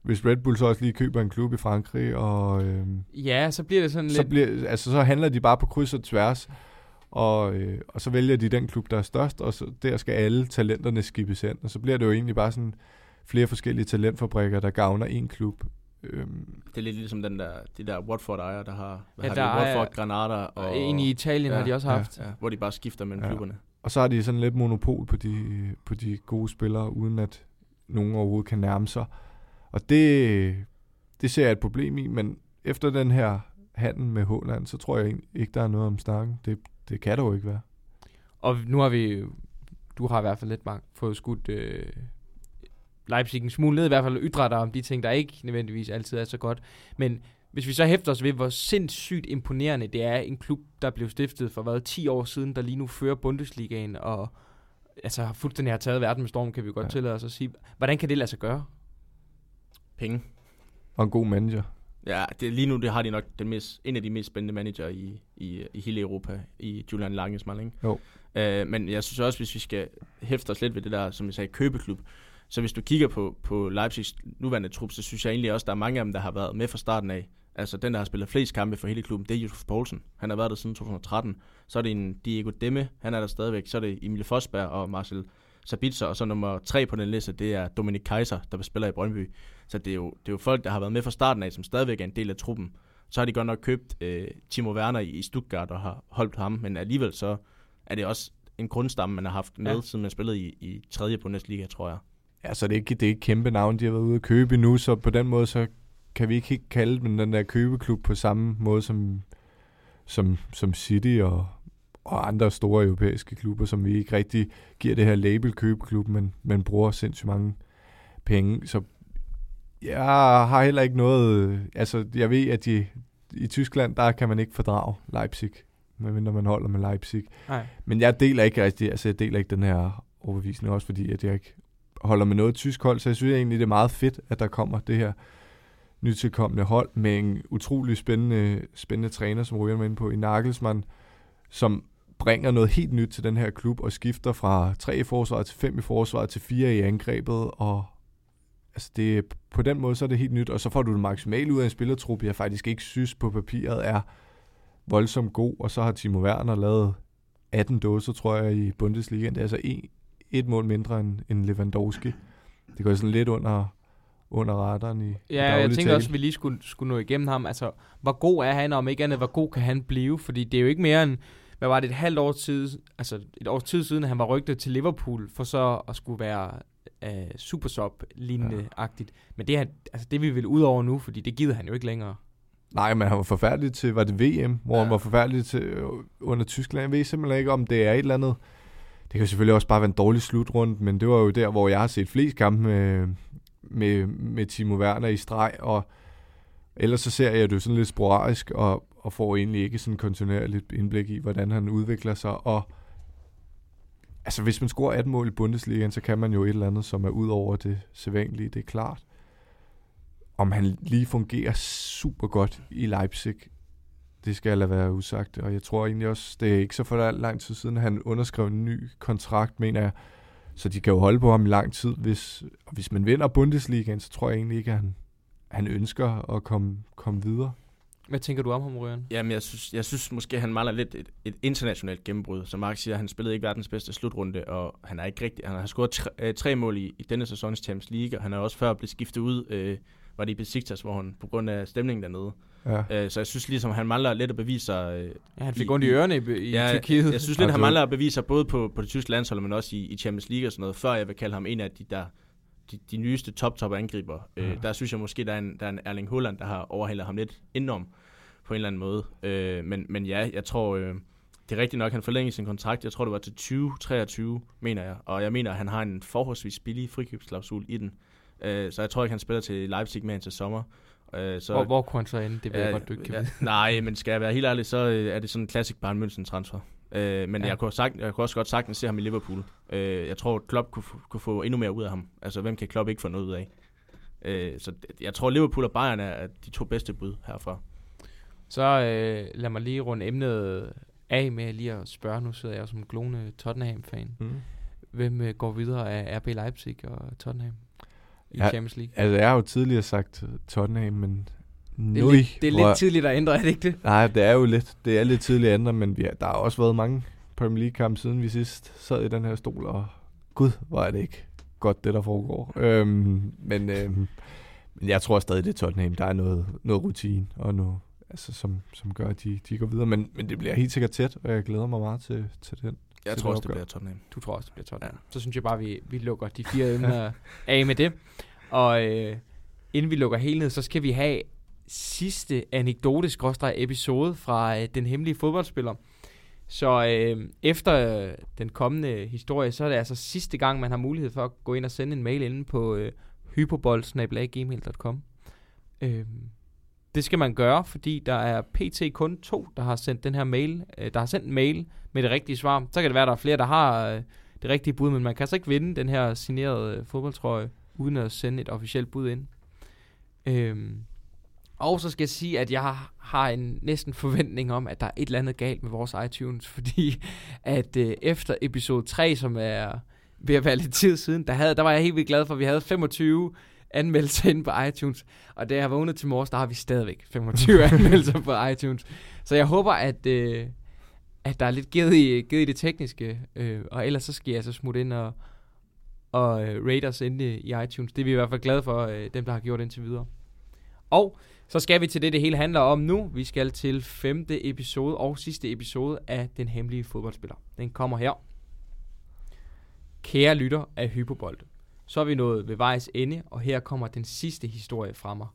hvis Red Bull så også lige køber en klub i Frankrig, og øh, ja så bliver det sådan så, lidt... bliver, altså, så handler de bare på kryds og tværs, og, øh, og så vælger de den klub, der er størst, og så der skal alle talenterne skibes ind, og så bliver det jo egentlig bare sådan flere forskellige talentfabrikker, der gavner en klub. Øhm, Det er lidt ligesom den der, de der Watford-ejere, der har, hvad Ja, har der de, Watford, Granada og... Og en i Italien ja, har de også ja. haft. Ja, hvor de bare skifter mellem Ja. ja. klubberne. Og så har de sådan lidt monopol på de, på de gode spillere, uden at nogen overhovedet kan nærme sig. Og det, det ser jeg et problem i, men efter den her handel med Håland, så tror jeg ikke, der er noget om snakken. Det, det kan der jo ikke være. Og nu har vi du har i hvert fald lidt mange fået skudt øh, Leipzig en smule ned, i hvert fald ytre dig om de ting, der ikke nødvendigvis altid er så godt. Men hvis vi så hæfter os ved, hvor sindssygt imponerende det er en klub, der blev stiftet for hvad, 10 år siden, der lige nu fører Bundesligaen og altså fuldstændig har taget verden med storm, kan vi godt ja. tillade os at sige. Hvordan kan det lade sig gøre? Penge. Og en god manager. Ja, det, lige nu det har de nok den mest, en af de mest spændende manager i, i, i hele Europa, i Julian Langesmal, ikke? Jo. Uh, men jeg synes også, hvis vi skal hæfte os lidt ved det der, som jeg sagde, købeklub, så hvis du kigger på, på Leipzigs nuværende trup, så synes jeg egentlig også, der er mange af dem, der har været med fra starten af. Altså den, der har spillet flest kampe for hele klubben, det er Josef Poulsen. Han har været der siden 2013. Så er det en Diego Demme, han er der stadigvæk. Så er det Emil Forsberg og Marcel Sabitzer. Og så nummer tre på den liste, det er Dominik Kaiser, der spiller i Brøndby. Så det er, jo, det er jo folk, der har været med fra starten af, som stadigvæk er en del af truppen. Så har de godt nok købt øh, Timo Werner i, Stuttgart og har holdt ham, men alligevel så er det også en grundstamme, man har haft med, ja. siden man spillede i, i 3. Bundesliga, tror jeg. Ja, så det er ikke, det er ikke kæmpe navn, de har været ude at købe nu, så på den måde, så kan vi ikke helt kalde dem den der købeklub på samme måde som, som, som City og, og andre store europæiske klubber, som vi ikke rigtig giver det her label købeklub, men, men bruger sindssygt mange penge. Så jeg har heller ikke noget... Altså, jeg ved, at de, i Tyskland, der kan man ikke fordrage Leipzig, medmindre man holder med Leipzig. Nej. Men jeg deler ikke rigtig, altså jeg deler ikke den her overbevisning, også fordi at jeg ikke holder med noget tysk hold, så jeg synes egentlig, det er meget fedt, at der kommer det her nytilkommende hold med en utrolig spændende, spændende træner, som ryger med ind på i Nagelsmann, som bringer noget helt nyt til den her klub og skifter fra 3 i forsvaret til 5 i forsvaret til 4 i angrebet. Og altså det, på den måde så er det helt nyt, og så får du det maksimale ud af en spillertrup, jeg faktisk ikke synes på papiret er voldsomt god, og så har Timo Werner lavet 18 dåser, tror jeg, i Bundesliga. Det er altså et, et mål mindre end, end Lewandowski. Det går sådan lidt under, under radaren i Ja, jeg tænker tale. også, at vi lige skulle, skulle nå igennem ham. Altså, hvor god er han, og om ikke andet, hvor god kan han blive? Fordi det er jo ikke mere end, hvad var det, et halvt år tid, altså et års tid siden, at han var rygtet til Liverpool, for så at skulle være uh, supersop-lignende-agtigt. Ja. Men det, er, altså, det vi vil ud over nu, fordi det gider han jo ikke længere. Nej, men han var forfærdelig til, var det VM, hvor ja. han var forfærdelig til øh, under Tyskland. Jeg ved simpelthen ikke, om det er et eller andet... Det kan selvfølgelig også bare være en dårlig slutrunde, men det var jo der, hvor jeg har set flest kampe med, med, med Timo Werner i streg, og ellers så ser jeg det sådan lidt sporadisk, og, og får egentlig ikke sådan kontinuerligt indblik i, hvordan han udvikler sig, og altså hvis man scorer 18 mål i Bundesligaen, så kan man jo et eller andet, som er ud over det sædvanlige, det er klart. Om han lige fungerer super godt i Leipzig, det skal jeg lade være usagt, og jeg tror egentlig også, det er ikke så for lang tid siden, han underskrev en ny kontrakt, mener jeg, så de kan jo holde på ham i lang tid. Hvis, og hvis man vinder Bundesligaen, så tror jeg egentlig ikke, at han, han ønsker at komme, komme videre. Hvad tænker du om ham, Røren? Jamen, jeg synes, jeg synes måske, han mangler lidt et, et internationalt gennembrud. Som Mark siger, han spillede ikke verdens bedste slutrunde, og han er ikke rigtig, han har scoret tre, øh, tre mål i, i denne sæsons Champions League, og han er også før blevet skiftet ud, øh, var det i Besiktas, hvor han på grund af stemningen dernede. Ja. Øh, så jeg synes ligesom, han mangler lidt at bevise sig. Øh, ja, han fik ondt i ørerne i, i ja, Tyrkiet. Jeg synes lidt, han mangler at bevise sig både på, på det tyske landshold, men også i, i Champions League og sådan noget, før jeg vil kalde ham en af de der de, de nyeste top-top angriber. Øh, der synes jeg måske, der er, en, der er en Erling Haaland, der har overhældet ham lidt indenom på en eller anden måde. Øh, men, men ja, jeg tror, øh, det er rigtigt nok, han forlængede sin kontrakt. Jeg tror, det var til 2023, mener jeg. Og jeg mener, at han har en forholdsvis billig frikøbsklausul i den. Øh, så jeg tror ikke, han spiller til Leipzig mere til sommer. Øh, så, hvor, hvor kunne han så ende? Det vil øh, jeg godt, du ikke kan ja, Nej, men skal jeg være helt ærlig, så øh, er det sådan en klassisk Bayern München transfer. Øh, men ja. jeg, kunne sagt, jeg kunne også godt sagtens se ham i Liverpool. Øh, jeg tror, at Klopp kunne, kunne få endnu mere ud af ham. Altså, hvem kan Klopp ikke få noget ud af? Øh, så jeg tror, Liverpool og Bayern er de to bedste bud herfra. Så øh, lad mig lige runde emnet af med lige at spørge. Nu sidder jeg som glone Tottenham-fan. Mm. Hvem øh, går videre af RB Leipzig og Tottenham? i ja, Champions League. Altså, jeg har jo tidligere sagt Tottenham, men det er, lidt, det er lidt tidligt at ændre, er det ikke det? Nej, det er jo lidt, det er lidt tidligt at ændre, men vi har, der har også været mange Premier League-kampe siden vi sidst sad i den her stol, og gud, hvor er det ikke godt, det der foregår. Øhm, men, øhm, men jeg tror stadig, det er Tottenham. Der er noget, noget rutine, og noget, altså, som, som gør, at de, de går videre. Men, men det bliver helt sikkert tæt, og jeg glæder mig meget til, til den. Jeg tror også, det bliver Tottenham. Du tror også, det bliver Tottenham. Ja. Så synes jeg bare, vi, vi lukker de fire emner af med det. Og øh, inden vi lukker helt ned, så skal vi have sidste anekdote episode fra øh, Den Hemmelige Fodboldspiller, Så øh, efter øh, den kommende historie, så er det altså sidste gang, man har mulighed for at gå ind og sende en mail inde på øh, hyperbold.gmail.com. Øh, det skal man gøre, fordi der er pt. kun to, der har sendt den her mail, øh, der har sendt en mail med det rigtige svar. Så kan det være, at der er flere, der har øh, det rigtige bud, men man kan altså ikke vinde den her signerede øh, fodboldtrøje, uden at sende et officielt bud ind. Øhm, og så skal jeg sige, at jeg har en næsten forventning om, at der er et eller andet galt med vores iTunes, fordi at øh, efter episode 3, som er ved at være lidt tid siden, der, havde, der var jeg helt vildt glad for, at vi havde 25 anmeldelser inde på iTunes. Og da jeg vågnede til morges, der har vi stadigvæk 25 anmeldelser på iTunes. Så jeg håber, at, øh, at der er lidt givet i, givet i det tekniske. Øh, og ellers så skal jeg så smutte ind og, og øh, rate os inde i iTunes. Det er vi i hvert fald glade for, øh, dem der har gjort indtil videre. Og så skal vi til det, det hele handler om nu. Vi skal til femte episode og sidste episode af Den Hemmelige Fodboldspiller. Den kommer her. Kære lytter af Hypobold. Så er vi nået ved vejs ende, og her kommer den sidste historie fra mig.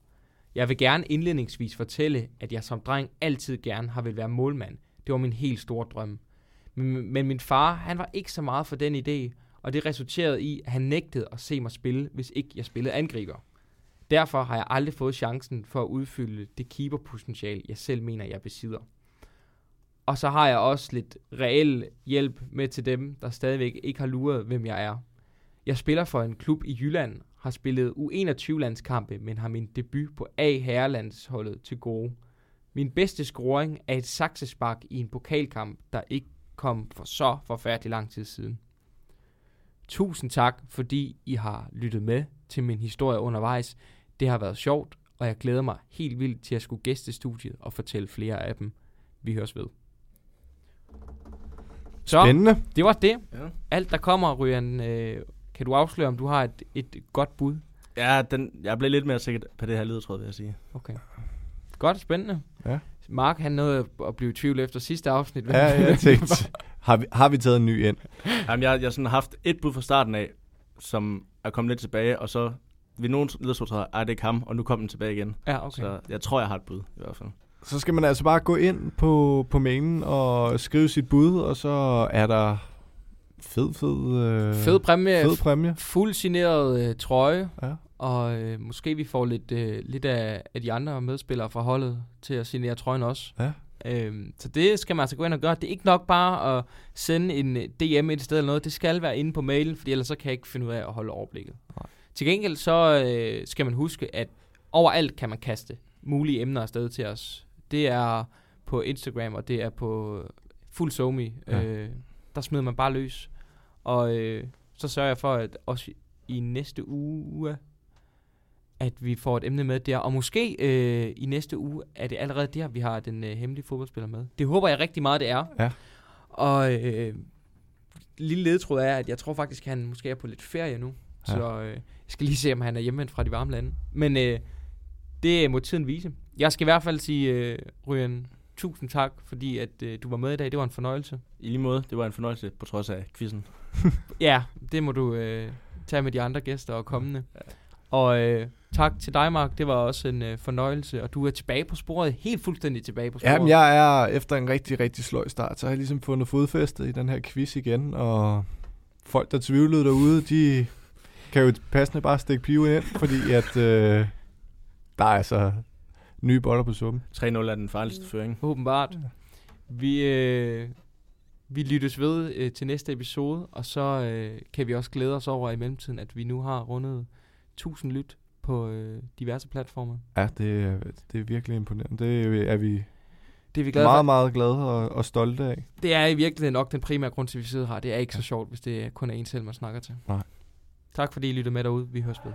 Jeg vil gerne indledningsvis fortælle, at jeg som dreng altid gerne har vil være målmand. Det var min helt store drøm. Men, men min far, han var ikke så meget for den idé, og det resulterede i, at han nægtede at se mig spille, hvis ikke jeg spillede angriber. Derfor har jeg aldrig fået chancen for at udfylde det keeperpotentiale, jeg selv mener, jeg besidder. Og så har jeg også lidt reel hjælp med til dem, der stadigvæk ikke har luret, hvem jeg er. Jeg spiller for en klub i Jylland, har spillet U21-landskampe, men har min debut på A-herrelandsholdet til gode. Min bedste scoring er et saksespark i en pokalkamp, der ikke kom for så forfærdelig lang tid siden. Tusind tak, fordi I har lyttet med til min historie undervejs. Det har været sjovt, og jeg glæder mig helt vildt til at skulle gæste studiet og fortælle flere af dem. Vi høres ved. Så, Spændende. det var det. Ja. Alt, der kommer, Ryan, øh, kan du afsløre, om du har et, et godt bud? Ja, den, jeg blev lidt mere sikker på det her ledetråd, vil jeg sige. Okay. Godt, spændende. Ja. Mark, han nåede at blive i tvivl efter sidste afsnit. Ja, jeg tænkte, har vi, har vi taget en ny ind? Jamen, jeg, jeg har sådan haft et bud fra starten af, som er kommet lidt tilbage, og så ved nogen ledetråd, er det ikke ham, og nu kom den tilbage igen. Ja, okay. Så jeg tror, jeg har et bud i hvert fald. Så skal man altså bare gå ind på, på mailen og skrive sit bud, og så er der fed, fed, øh, Fed præmie. fed præmie. Fuld signeret øh, trøje. Ja. Og øh, måske vi får lidt, øh, lidt af, af de andre medspillere fra holdet til at signere trøjen også. Ja. Øhm, så det skal man altså gå ind og gøre. Det er ikke nok bare at sende en øh, DM et sted eller noget. Det skal være inde på mailen, fordi ellers så kan jeg ikke finde ud af at holde overblikket. Nej. Til gengæld så øh, skal man huske, at overalt kan man kaste mulige emner afsted til os. Det er på Instagram, og det er på Fuld Somi. Ja. Øh, der smider man bare løs. Og øh, så sørger jeg for, at også i næste uge, at vi får et emne med der. Og måske øh, i næste uge er det allerede der, vi har den øh, hemmelige fodboldspiller med. Det håber jeg rigtig meget, det er. Ja. Og øh, lille ledtråd er, at jeg tror faktisk, at han måske er på lidt ferie nu. Ja. Ja. Så øh, jeg skal lige se, om han er hjemvendt fra de varme lande. Men øh, det må tiden vise. Jeg skal i hvert fald sige, øh, Ryan, tusind tak, fordi at øh, du var med i dag. Det var en fornøjelse. I lige måde, det var en fornøjelse på trods af quizzen. Ja, det må du øh, tage med de andre gæster og kommende. Og øh, tak til dig, Mark. Det var også en øh, fornøjelse. Og du er tilbage på sporet. Helt fuldstændig tilbage på sporet. Jamen, jeg er efter en rigtig, rigtig sløj start, så har jeg ligesom fundet fodfæstet i den her quiz igen, og folk, der tvivlede derude, de kan jo passende bare stikke piven ind, fordi at øh, der er altså nye boller på suppen. 3-0 er den farligste føring. Åbenbart. Vi, øh, vi lyttes ved øh, til næste episode, og så øh, kan vi også glæde os over i mellemtiden, at vi nu har rundet 1000 lyt på øh, diverse platforme. Ja, det, er- det er virkelig imponerende. Det er vi Det er vi glade meget, for. meget glade og, og stolte af. Det er i virkeligheden nok den primære grund til, at vi sidder her. Det er ikke så sjovt, hvis det kun er en selv, man snakker til. Nej. Tak fordi I lyttede med derude. Vi høres ved.